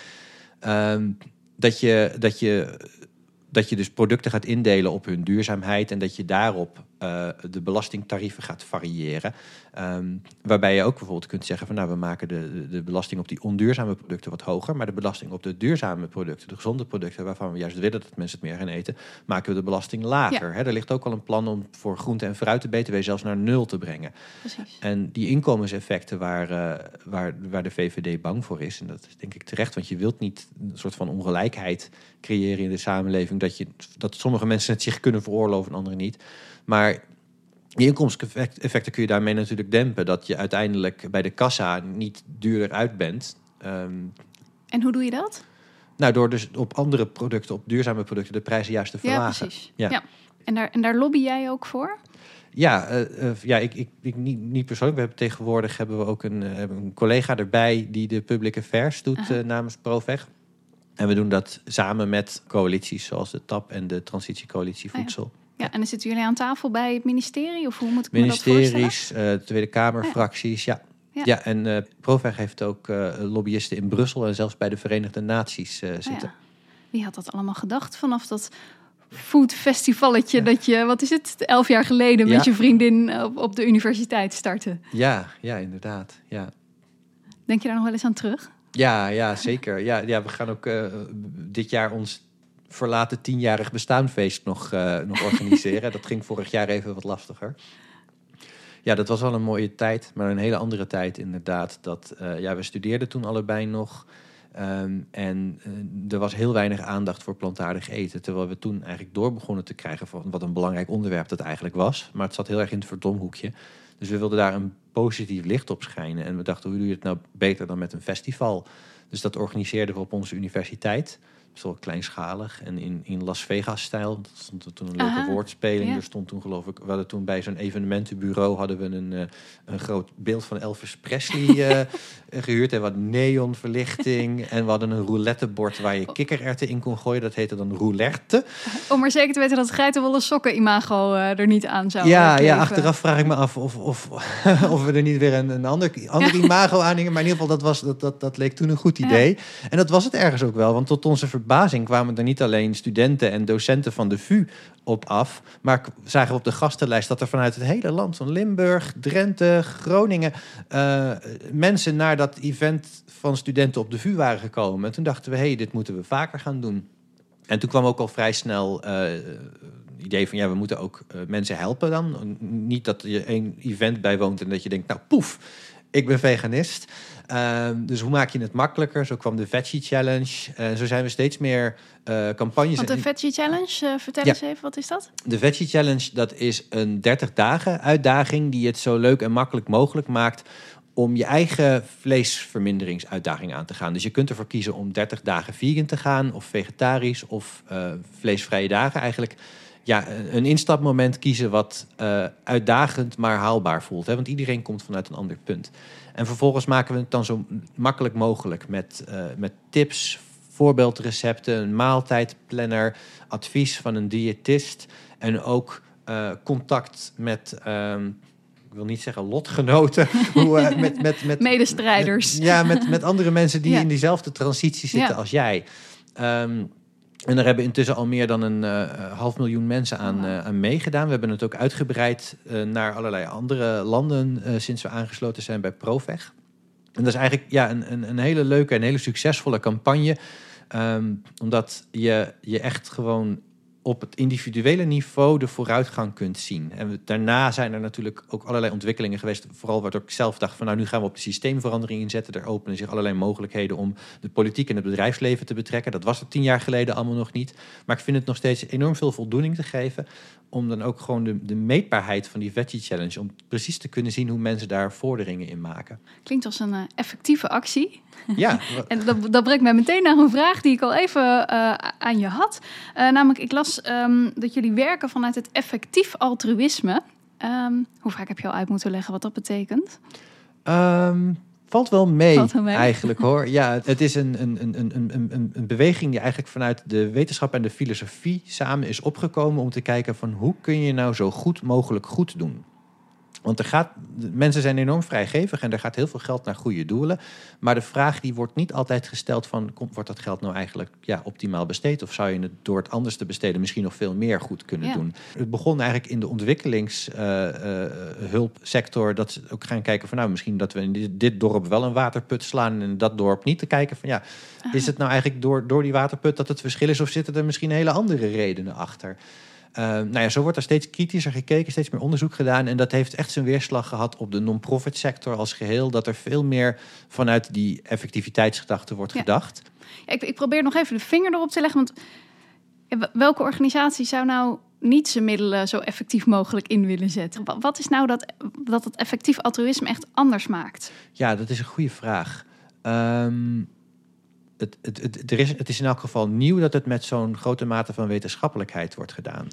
Um, dat je, dat je dat je dus producten gaat indelen op hun duurzaamheid en dat je daarop uh, de belastingtarieven gaat variëren. Um, waarbij je ook bijvoorbeeld kunt zeggen van nou we maken de, de, belasting op die onduurzame producten wat hoger, maar de belasting op de duurzame producten, de gezonde producten waarvan we juist willen dat mensen het meer gaan eten, maken we de belasting lager. Ja. Er ligt ook al een plan om voor groente en fruit de BTW zelfs naar nul te brengen. Precies. En die inkomenseffecten waar, uh, waar, waar de VVD bang voor is, en dat is denk ik terecht, want je wilt niet een soort van ongelijkheid creëren in de samenleving, dat, je, dat sommige mensen het zich kunnen veroorloven en anderen niet. Maar die inkomenseffecten kun je daarmee natuurlijk dempen. Dat je uiteindelijk bij de kassa niet duurder uit bent. Um, en hoe doe je dat? Nou, door dus op andere producten, op duurzame producten, de prijzen juist te verlagen. Ja, precies. Ja. ja. En, daar, en daar lobby jij ook voor? Ja, uh, uh, ja ik, ik, ik niet, niet persoonlijk. We hebben tegenwoordig hebben we ook een, uh, een collega erbij die de public affairs doet namens Proveg. En we doen dat samen met coalities zoals de TAP en de Transitiecoalitie Voedsel. Oh ja. Ja, en dan zitten jullie aan tafel bij het ministerie? Of hoe moet ik Ministeries, me dat uh, Tweede Kamerfracties, ja. ja. Ja, en uh, Proveg heeft ook uh, lobbyisten in Brussel en zelfs bij de Verenigde Naties uh, zitten. Oh ja. Wie had dat allemaal gedacht vanaf dat foodfestivalletje ja. dat je, wat is het, elf jaar geleden met je vriendin op, op de universiteit startte? Ja, ja, inderdaad, ja. Denk je daar nog wel eens aan terug? Ja, ja zeker. Ja, ja, we gaan ook uh, dit jaar ons verlaten tienjarig bestaanfeest nog, uh, nog organiseren. dat ging vorig jaar even wat lastiger. Ja, dat was wel een mooie tijd, maar een hele andere tijd inderdaad. Dat, uh, ja, we studeerden toen allebei nog. Um, en er was heel weinig aandacht voor plantaardig eten. Terwijl we toen eigenlijk door begonnen te krijgen van wat een belangrijk onderwerp dat eigenlijk was. Maar het zat heel erg in het verdomhoekje. Dus we wilden daar een positief licht op schijnen. En we dachten, hoe doe je het nou beter dan met een festival? Dus dat organiseerden we op onze universiteit. Zo kleinschalig en in, in Las Vegas-stijl. Dat stond er toen een leuke Aha, woordspeling. ja. Er stond toen geloof ik, we hadden toen bij zo'n evenementenbureau hadden we een, eh, een groot beeld van Elvis Presley [laughs] eh, gehuurd. En wat neonverlichting. [laughs] en we hadden een roulettebord waar je kikkererwten in kon gooien. Dat heette dan roulette. [laughs] Om maar zeker te weten dat geitenwolle sokken imago eh, er niet aan zou Ja, kleven. ja, achteraf vraag ik me af of, of, of we er niet weer een, een ander, ander imago aan hingen. Maar in ieder geval, dat, was, dat, dat, dat leek toen een goed idee. En dat was het ergens ook wel. Want tot onze verbazing kwamen er niet alleen studenten en docenten van de VU op af. Maar zagen op de gastenlijst dat er vanuit het hele land, van Limburg, Drenthe, Groningen, eh, mensen naar dat event van studenten op de VU waren gekomen. En toen dachten we, hé, hey, dit moeten we vaker gaan doen. En toen kwam ook al vrij snel eh, het idee van ja, we moeten ook eh, mensen helpen dan. Niet dat je één event bijwoont en dat je denkt, nou poef, ik ben veganist. Ehm, dus hoe maak je het makkelijker? Zo kwam de Veggie Challenge. En zo zijn we steeds meer eh, campagnes. Want de Veggie Challenge, eh, vertel Ja. eens even, wat is dat? de Veggie Challenge, dat is een 30 dagen uitdaging die het zo leuk en makkelijk mogelijk maakt om je eigen vleesverminderingsuitdaging aan te gaan. Dus je kunt ervoor kiezen om 30 dagen vegan te gaan of vegetarisch of eh, vleesvrije dagen eigenlijk. Ja, een instapmoment kiezen wat eh, uitdagend maar haalbaar voelt. Hè? Want iedereen komt vanuit een ander punt. En vervolgens maken we het dan zo makkelijk mogelijk met, eh, met tips, voorbeeldrecepten, een maaltijdplanner, advies van een diëtist en ook eh, contact met, ehm, ik wil niet zeggen lotgenoten, [laughs] hoe, met, met, met, Medestrijders. met- ja, met, met andere mensen die Ja. in diezelfde transitie zitten Ja. als jij. Ehm, en daar hebben intussen al meer dan een eh, half miljoen mensen aan, eh, aan meegedaan. We hebben het ook uitgebreid eh, naar allerlei andere landen eh, sinds we aangesloten zijn bij Proveg. En dat is eigenlijk ja, een, een, een hele leuke en hele succesvolle campagne. Ehm, omdat je, je echt gewoon op het individuele niveau de vooruitgang kunt zien. En daarna zijn er natuurlijk ook allerlei ontwikkelingen geweest. Vooral wat ik zelf dacht van nou nu gaan we op de systeemverandering inzetten. Er openen zich allerlei mogelijkheden om de politiek en het bedrijfsleven te betrekken. Dat was er tien jaar geleden allemaal nog niet. Maar ik vind het nog steeds enorm veel voldoening te geven. Om dan ook gewoon de, de meetbaarheid van die Veggie Challenge. Om precies te kunnen zien hoe mensen daar vorderingen in maken. Klinkt als een eh, effectieve actie. Ja, [laughs] En dat, dat brengt mij meteen naar een vraag die ik al even eh, aan je had. Eh, namelijk, ik las ehm, dat jullie werken vanuit het effectief altruïsme. Ehm, hoe vaak heb je al uit moeten leggen wat dat betekent? Ehm, valt wel mee, Valt wel mee. eigenlijk hoor. [laughs] Ja, het is een, een, een, een, een, een, een beweging die eigenlijk vanuit de wetenschap en de filosofie samen is opgekomen om te kijken van hoe kun je nou zo goed mogelijk goed doen. Want er gaat, mensen zijn enorm vrijgevig en er gaat heel veel geld naar goede doelen. Maar de vraag die wordt niet altijd gesteld van... Komt, wordt dat geld nou eigenlijk ja, optimaal besteed? Of zou je het door het anders te besteden misschien nog veel meer goed kunnen Ja. doen? Het begon eigenlijk in de ontwikkelingshulpsector... dat ze ook gaan kijken van nou, misschien dat we in dit, dit dorp wel een waterput slaan... en in dat dorp niet te kijken van ja, is het nou eigenlijk door, door die waterput dat het verschil is... of zitten er misschien hele andere redenen achter? Eh, nou ja, zo wordt er steeds kritischer gekeken, steeds meer onderzoek gedaan. En dat heeft echt zijn weerslag gehad op de non-profit sector als geheel. Dat er veel meer vanuit die effectiviteitsgedachte wordt Ja. gedacht. Ja, ik, ik probeer nog even de vinger erop te leggen. Want welke organisatie zou nou niet zijn middelen zo effectief mogelijk in willen zetten? Wa- Wat is nou dat, dat het effectief altruïsme echt anders maakt? Ja, dat is een goede vraag. Ehm, het, het, het, er is, het is in elk geval nieuw dat het met zo'n grote mate van wetenschappelijkheid wordt gedaan.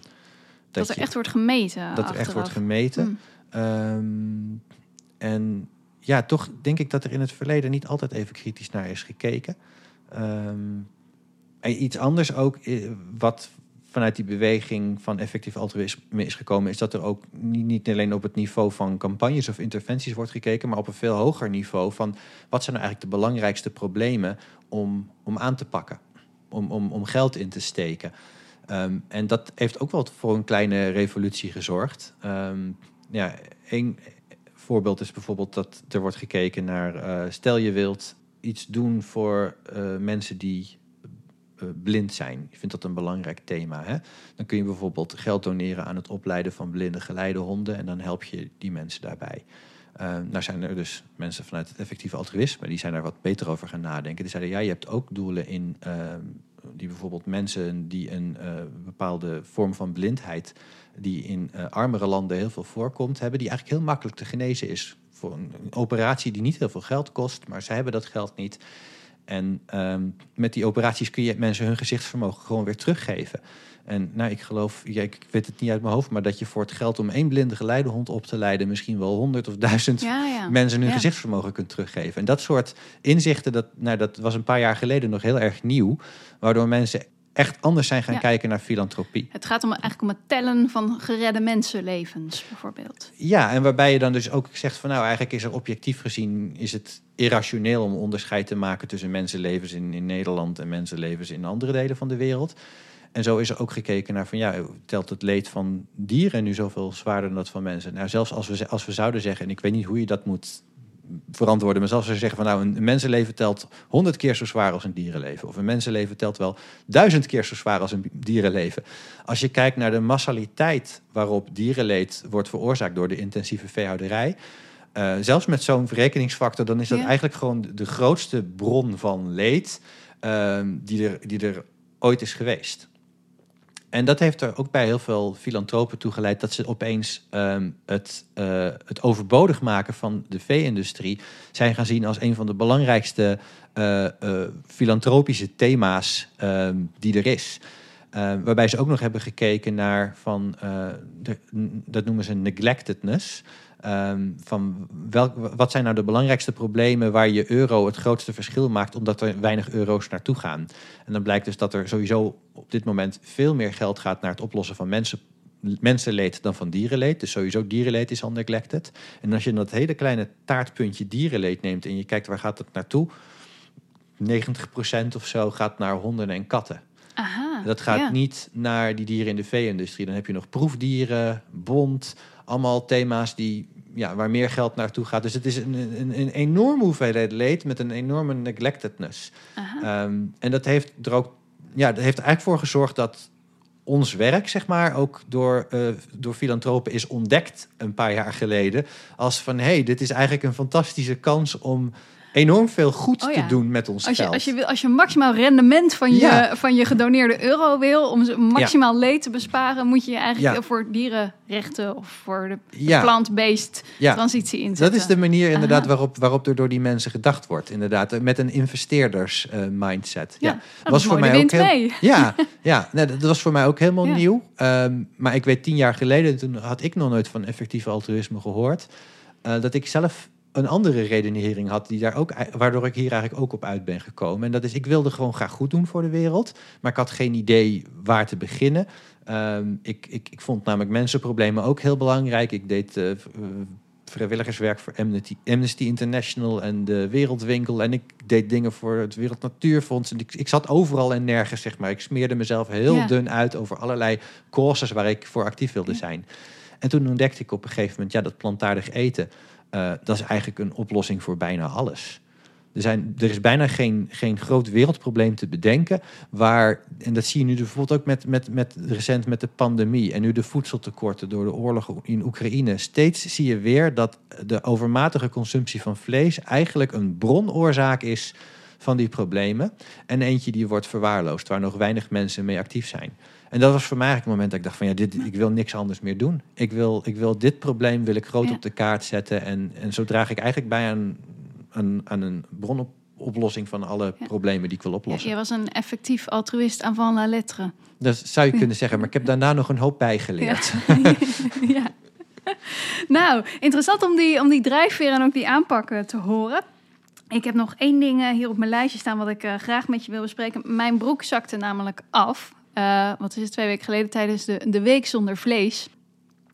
Dat, er echt wordt gemeten. dat er echt wordt gemeten. Mm. Ehm, en ja, toch denk ik dat er in het verleden niet altijd even kritisch naar is gekeken. Ehm, en iets anders ook, eh, wat vanuit die beweging van effectief altruïsme is gekomen, is dat er ook niet, niet alleen op het niveau van campagnes of interventies wordt gekeken, maar op een veel hoger niveau van wat zijn nou eigenlijk de belangrijkste problemen om, om aan te pakken, om, om, om geld in te steken. Ehm, en dat heeft ook wel voor een kleine revolutie gezorgd. Ehm, ja, één voorbeeld is bijvoorbeeld dat er wordt gekeken naar... eh, stel je wilt iets doen voor eh, mensen die eh, blind zijn. Je vindt dat een belangrijk thema. Hè? Dan kun je bijvoorbeeld geld doneren aan het opleiden van blinde geleidehonden... en dan help je die mensen daarbij. Eh, nou zijn er dus mensen vanuit het effectieve altruïsme... die zijn daar wat beter over gaan nadenken. Die zeiden, ja, je hebt ook doelen in... die bijvoorbeeld mensen die een eh, bepaalde vorm van blindheid... die in eh, armere landen heel veel voorkomt... hebben die eigenlijk heel makkelijk te genezen is. Voor een, een operatie die niet heel veel geld kost... maar zij hebben dat geld niet... En ehm, met die operaties kun je mensen hun gezichtsvermogen gewoon weer teruggeven. En nou, ik geloof, ik weet het niet uit mijn hoofd, maar dat je voor het geld om één blinde geleidehond op te leiden, misschien wel honderd of duizend Ja, ja. mensen hun Ja. gezichtsvermogen kunt teruggeven. En dat soort inzichten, dat, nou, dat was een paar jaar geleden nog heel erg nieuw, waardoor mensen echt anders zijn gaan Ja. kijken naar filantropie. Het gaat om, eigenlijk om het tellen van geredde mensenlevens, bijvoorbeeld. Ja, en waarbij je dan dus ook zegt van nou, eigenlijk is er objectief gezien is het irrationeel om onderscheid te maken tussen mensenlevens in, in Nederland en mensenlevens in andere delen van de wereld. En zo is er ook gekeken naar van ja, telt het leed van dieren nu zoveel zwaarder dan dat van mensen? Nou, zelfs als we, als we zouden zeggen, en ik weet niet hoe je dat moet verantwoorden, maar zelfs als we zeggen van nou, een, mensenleven telt honderd keer zo zwaar als een dierenleven. Of een mensenleven telt wel duizend keer zo zwaar als een dierenleven. Als je kijkt naar de massaliteit waarop dierenleed wordt veroorzaakt door de intensieve veehouderij, eh, zelfs met zo'n verrekeningsfactor, dan is dat Ja. eigenlijk gewoon de grootste bron van leed ehm, die, er, die er ooit is geweest. En dat heeft er ook bij heel veel filantropen toe geleid dat ze opeens ehm, het, eh, het overbodig maken van de vee-industrie zijn gaan zien als een van de belangrijkste eh, eh, filantropische thema's ehm, die er is. Eh, waarbij ze ook nog hebben gekeken naar van, de, dat noemen ze neglectedness. Ehm, van welk, wat zijn nou de belangrijkste problemen waar je euro het grootste verschil maakt, omdat er weinig euro's naartoe gaan? En dan blijkt dus dat er sowieso op dit moment veel meer geld gaat naar het oplossen van mensen, mensenleed dan van dierenleed. Dus sowieso dierenleed is al neglected. En als je dat hele kleine taartpuntje dierenleed neemt en je kijkt waar gaat het naartoe, 90% of zo gaat naar honden en katten. Aha. Dat gaat ja. niet naar die dieren in de vee-industrie. Dan heb je nog proefdieren, bond, allemaal thema's die, ja, waar meer geld naartoe gaat. Dus het is een, een, een enorme hoeveelheid leed met een enorme neglectedness. Ehm, en dat heeft er ook, ja, dat heeft er eigenlijk voor gezorgd dat ons werk, zeg maar, ook door, eh, door filantropen is ontdekt een paar jaar geleden. Als van, hé, hey, dit is eigenlijk een fantastische kans om enorm veel goed Oh ja. te doen met ons Als je, geld. als, je, wil- als je maximaal rendement van je, Ja. van je gedoneerde euro wil, om ze maximaal leed te besparen, moet je eigenlijk Ja. voor dierenrechten of voor de Ja. plant-based Ja. transitie inzetten. Dat is de manier inderdaad Aha. waarop, waarop er door die mensen gedacht wordt. Inderdaad, eh, met een investeerders eh, mindset. Ja, Ja, dat mooi, de wind mee. Ja, [laughs] ja nee, dat was voor mij ook helemaal Ja. nieuw. Ehm, maar ik weet tien jaar geleden, toen had ik nog nooit van effectief altruïsme gehoord. eh, dat ik zelf een andere redenering had, die daar ook, waardoor ik hier eigenlijk ook op uit ben gekomen. En dat is, ik wilde gewoon graag goed doen voor de wereld, maar ik had geen idee waar te beginnen. Ehm, ik, ik, ik vond namelijk mensenproblemen ook heel belangrijk. Ik deed eh, eh, vrijwilligerswerk voor Amnesty, Amnesty International en de Wereldwinkel. En ik deed dingen voor het Wereld Natuurfonds. En ik, ik zat overal en nergens, zeg maar. Ik smeerde mezelf heel Ja. dun uit over allerlei causes waar ik voor actief wilde zijn. En toen ontdekte ik op een gegeven moment, ja, dat plantaardig eten, eh, dat is eigenlijk een oplossing voor bijna alles. Er, zijn, er is bijna geen, geen groot wereldprobleem te bedenken waar, en dat zie je nu bijvoorbeeld ook met, met, met recent met de pandemie en nu de voedseltekorten door de oorlog in Oekraïne. Steeds zie je weer dat de overmatige consumptie van vlees eigenlijk een bronoorzaak is van die problemen. En eentje die wordt verwaarloosd, waar nog weinig mensen mee actief zijn. En dat was voor mij eigenlijk het moment dat ik dacht van ja, dit, ik wil niks anders meer doen. Ik wil, ik wil dit probleem wil ik groot Ja. op de kaart zetten. En, en zo draag ik eigenlijk bij aan, aan, aan een bronoplossing van alle Ja. problemen die ik wil Ja, oplossen. jij was een effectief altruïst avant la lettre. Dat zou je kunnen zeggen, maar ik heb daarna nog een hoop bijgeleerd. [laughs] ja. Nou, interessant om die, om die drijfveer en ook die aanpakken te horen. Ik heb nog één ding eh, hier op mijn lijstje staan wat ik eh, graag met je wil bespreken. Mijn broek zakte namelijk af. Eh, wat is het, twee weken geleden tijdens de, de Week Zonder Vlees.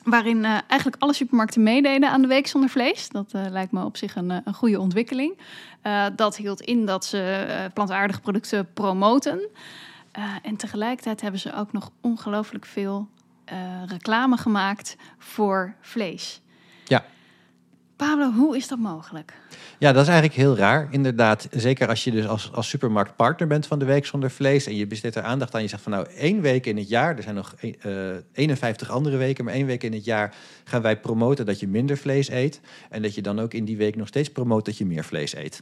Waarin eh, eigenlijk alle supermarkten meededen aan de Week Zonder Vlees. Dat eh, lijkt me op zich een, een goede ontwikkeling. Dat hield in dat ze plantaardige producten promoten. En tegelijkertijd hebben ze ook nog ongelooflijk veel reclame gemaakt voor vlees. Pablo, hoe is dat mogelijk? Ja, dat is eigenlijk heel raar. Inderdaad, zeker als je dus als, als supermarkt partner bent van de Week Zonder Vlees... en je besteedt er aandacht aan. Je zegt van nou, één week in het jaar... er zijn nog een- eh 51 andere weken... maar één week in het jaar gaan wij promoten dat je minder vlees eet... en dat je dan ook in die week nog steeds promoot dat je meer vlees eet.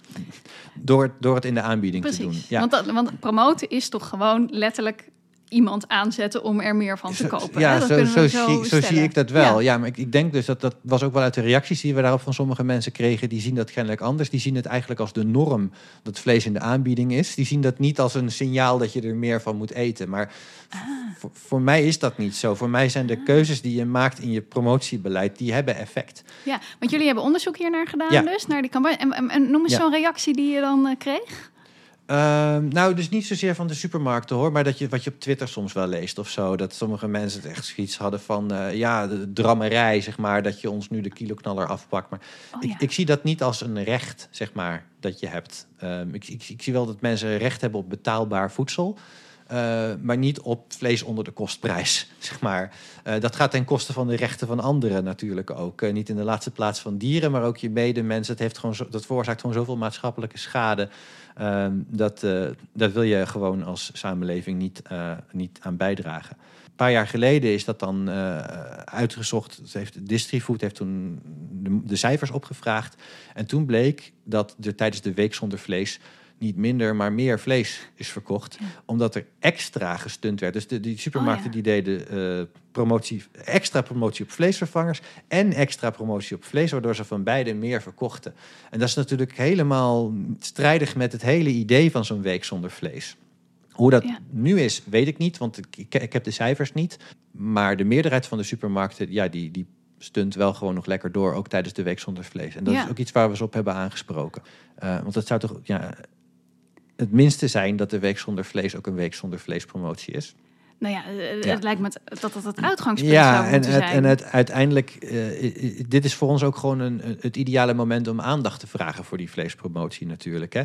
Door, door het in de aanbieding te doen. Ja. Want, dat, want promoten is toch gewoon letterlijk iemand aanzetten om er meer van te kopen. Ja, hè? Dat zo, zo, zie, zo zie stellen. ik dat wel. Ja. Ja, maar ik, ik denk dus dat dat was ook wel uit de reacties die we daarop van sommige mensen kregen. Die zien dat kennelijk anders. Die zien het eigenlijk als de norm dat vlees in de aanbieding is. Die zien dat niet als een signaal dat je er meer van moet eten. Maar Ah. voor, voor mij is dat niet zo. Voor mij zijn de keuzes die je maakt in je promotiebeleid, die hebben effect. Ja, want jullie hebben onderzoek hier naar gedaan Ja. dus, naar die campagne. En, en, en noem eens Ja. zo'n reactie die je dan eh, kreeg. Ehm, nou, dus niet zozeer van de supermarkten hoor, maar dat je wat je op Twitter soms wel leest of zo. Dat sommige mensen het echt zoiets hadden van eh, ja, de drammerij, zeg maar, dat je ons nu de kiloknaller afpakt. Maar Oh, ik, ja. ik zie dat niet als een recht, zeg maar, dat je hebt. Ehm, ik, ik, ik zie wel dat mensen recht hebben op betaalbaar voedsel. Eh, maar niet op vlees onder de kostprijs, [laughs] zeg maar. Eh, dat gaat ten koste van de rechten van anderen natuurlijk ook. Eh, niet in de laatste plaats van dieren, maar ook je medemensen. Het heeft gewoon dat veroorzaakt gewoon zoveel maatschappelijke schade. Ehm, dat, dat wil je gewoon als samenleving niet, niet aan bijdragen. Een paar jaar geleden is dat dan uitgezocht. Het heeft, Distrifood heeft toen de cijfers opgevraagd. En toen bleek dat er tijdens de week zonder vlees niet minder, maar meer vlees is verkocht. Omdat er extra gestund werd. Dus de, die supermarkten Oh, ja. die deden eh, promotie, extra promotie op vleesvervangers en extra promotie op vlees, waardoor ze van beide meer verkochten. En dat is natuurlijk helemaal strijdig met het hele idee van zo'n week zonder vlees. Hoe dat Ja. nu is, weet ik niet, want ik, ik, heb de cijfers niet. Maar de meerderheid van de supermarkten, ja, die, die stunt wel gewoon nog lekker door, ook tijdens de week zonder vlees. En dat Ja. is ook iets waar we ze op hebben aangesproken. Eh, want dat zou toch ja, het minste zijn dat de week zonder vlees ook een week zonder vlees promotie is. Nou ja, eh, Ja. het lijkt me dat dat het uitgangspunt Ja, zou en, moeten het, zijn. en het, uiteindelijk, eh, i- dit is voor ons ook gewoon een, het ideale moment om aandacht te vragen voor die vleespromotie natuurlijk. Hè.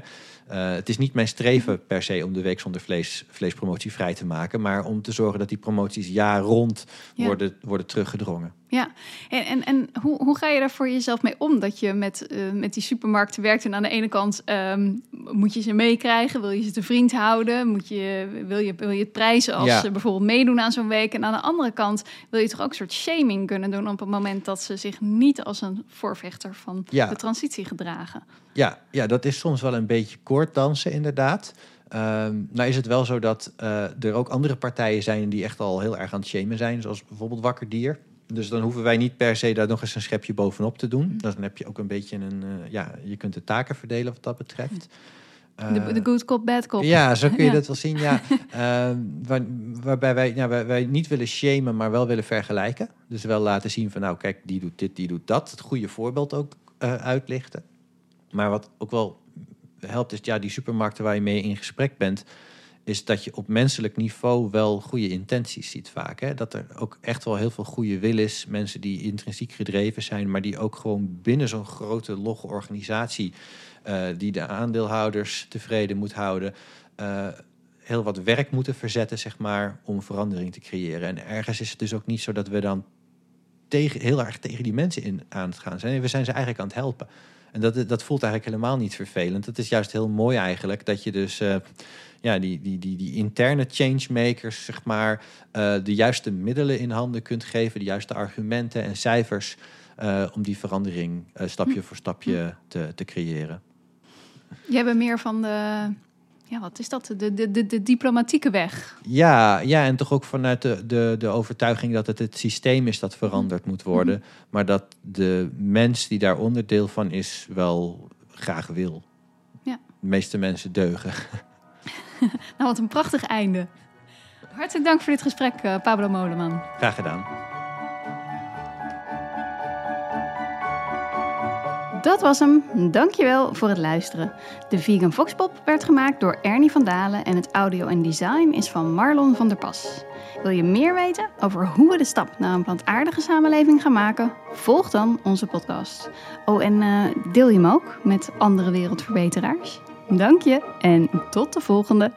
Eh, het is niet mijn streven per se om de week zonder vlees, vleespromotie vrij te maken, maar om te zorgen dat die promoties jaar rond Ja. worden, worden teruggedrongen. Ja, en, en, en hoe, hoe ga je daar voor jezelf mee om? Dat je met, eh, met die supermarkten werkt en aan de ene kant ehm, moet je ze meekrijgen, wil je ze te vriend houden, moet je, wil, je, wil je het prijzen als Ja. ze bijvoorbeeld meedoen aan zo'n week. En aan de andere kant wil je toch ook een soort shaming kunnen doen op het moment dat ze zich niet als een voorvechter van Ja. de transitie gedragen. Ja, ja, dat is soms wel een beetje koorddansen, inderdaad. Ehm, nou is het wel zo dat eh, er ook andere partijen zijn die echt al heel erg aan het shamen zijn, zoals bijvoorbeeld Wakker Dier. Dus dan hoeven wij niet per se daar nog eens een schepje bovenop te doen. Dan heb je ook een beetje een, eh, ja, je kunt de taken verdelen wat dat betreft. De, Eh, de good cop, bad cop. ja, zo kun je [laughs] Ja. dat wel zien. Ja. [laughs] Waar, waarbij wij, ja, wij, wij niet willen shamen, maar wel willen vergelijken. Dus wel laten zien van, nou kijk, die doet dit, die doet dat. Het goede voorbeeld ook eh, uitlichten. Maar wat ook wel helpt, is ja, die supermarkten waar je mee in gesprek bent, is dat je op menselijk niveau wel goede intenties ziet vaak. Hè? Dat er ook echt wel heel veel goede wil is. Mensen die intrinsiek gedreven zijn, maar die ook gewoon binnen zo'n grote logge organisatie, eh, die de aandeelhouders tevreden moet houden, eh, heel wat werk moeten verzetten, zeg maar, om verandering te creëren. En ergens is het dus ook niet zo dat we dan tegen, heel erg tegen die mensen in aan het gaan zijn. We zijn ze eigenlijk aan het helpen. En dat, dat voelt eigenlijk helemaal niet vervelend. Het is juist heel mooi eigenlijk dat je dus eh, ja, die, die, die, die interne changemakers, zeg maar, eh, de juiste middelen in handen kunt geven, de juiste argumenten en cijfers eh, om die verandering stapje voor stapje te, te creëren. Jij bent meer van de, ja, wat is dat? De, de, de, de diplomatieke weg. Ja, ja, en toch ook vanuit de, de, de overtuiging dat het het systeem is dat veranderd moet worden. Maar dat de mens die daar onderdeel van is, wel graag wil. Ja. De meeste mensen deugen. [laughs] Nou, wat een prachtig einde. Hartelijk dank voor dit gesprek, eh, Pablo Moleman. Graag gedaan. Dat was hem. Dankjewel voor het luisteren. De Vegan Voxpop werd gemaakt door Ernie van Dalen en het audio en design is van Marlon van der Pas. Wil je meer weten over hoe we de stap naar een plantaardige samenleving gaan maken? Volg dan onze podcast. Oh, en eh, deel je hem ook met andere wereldverbeteraars. Dank je en tot de volgende.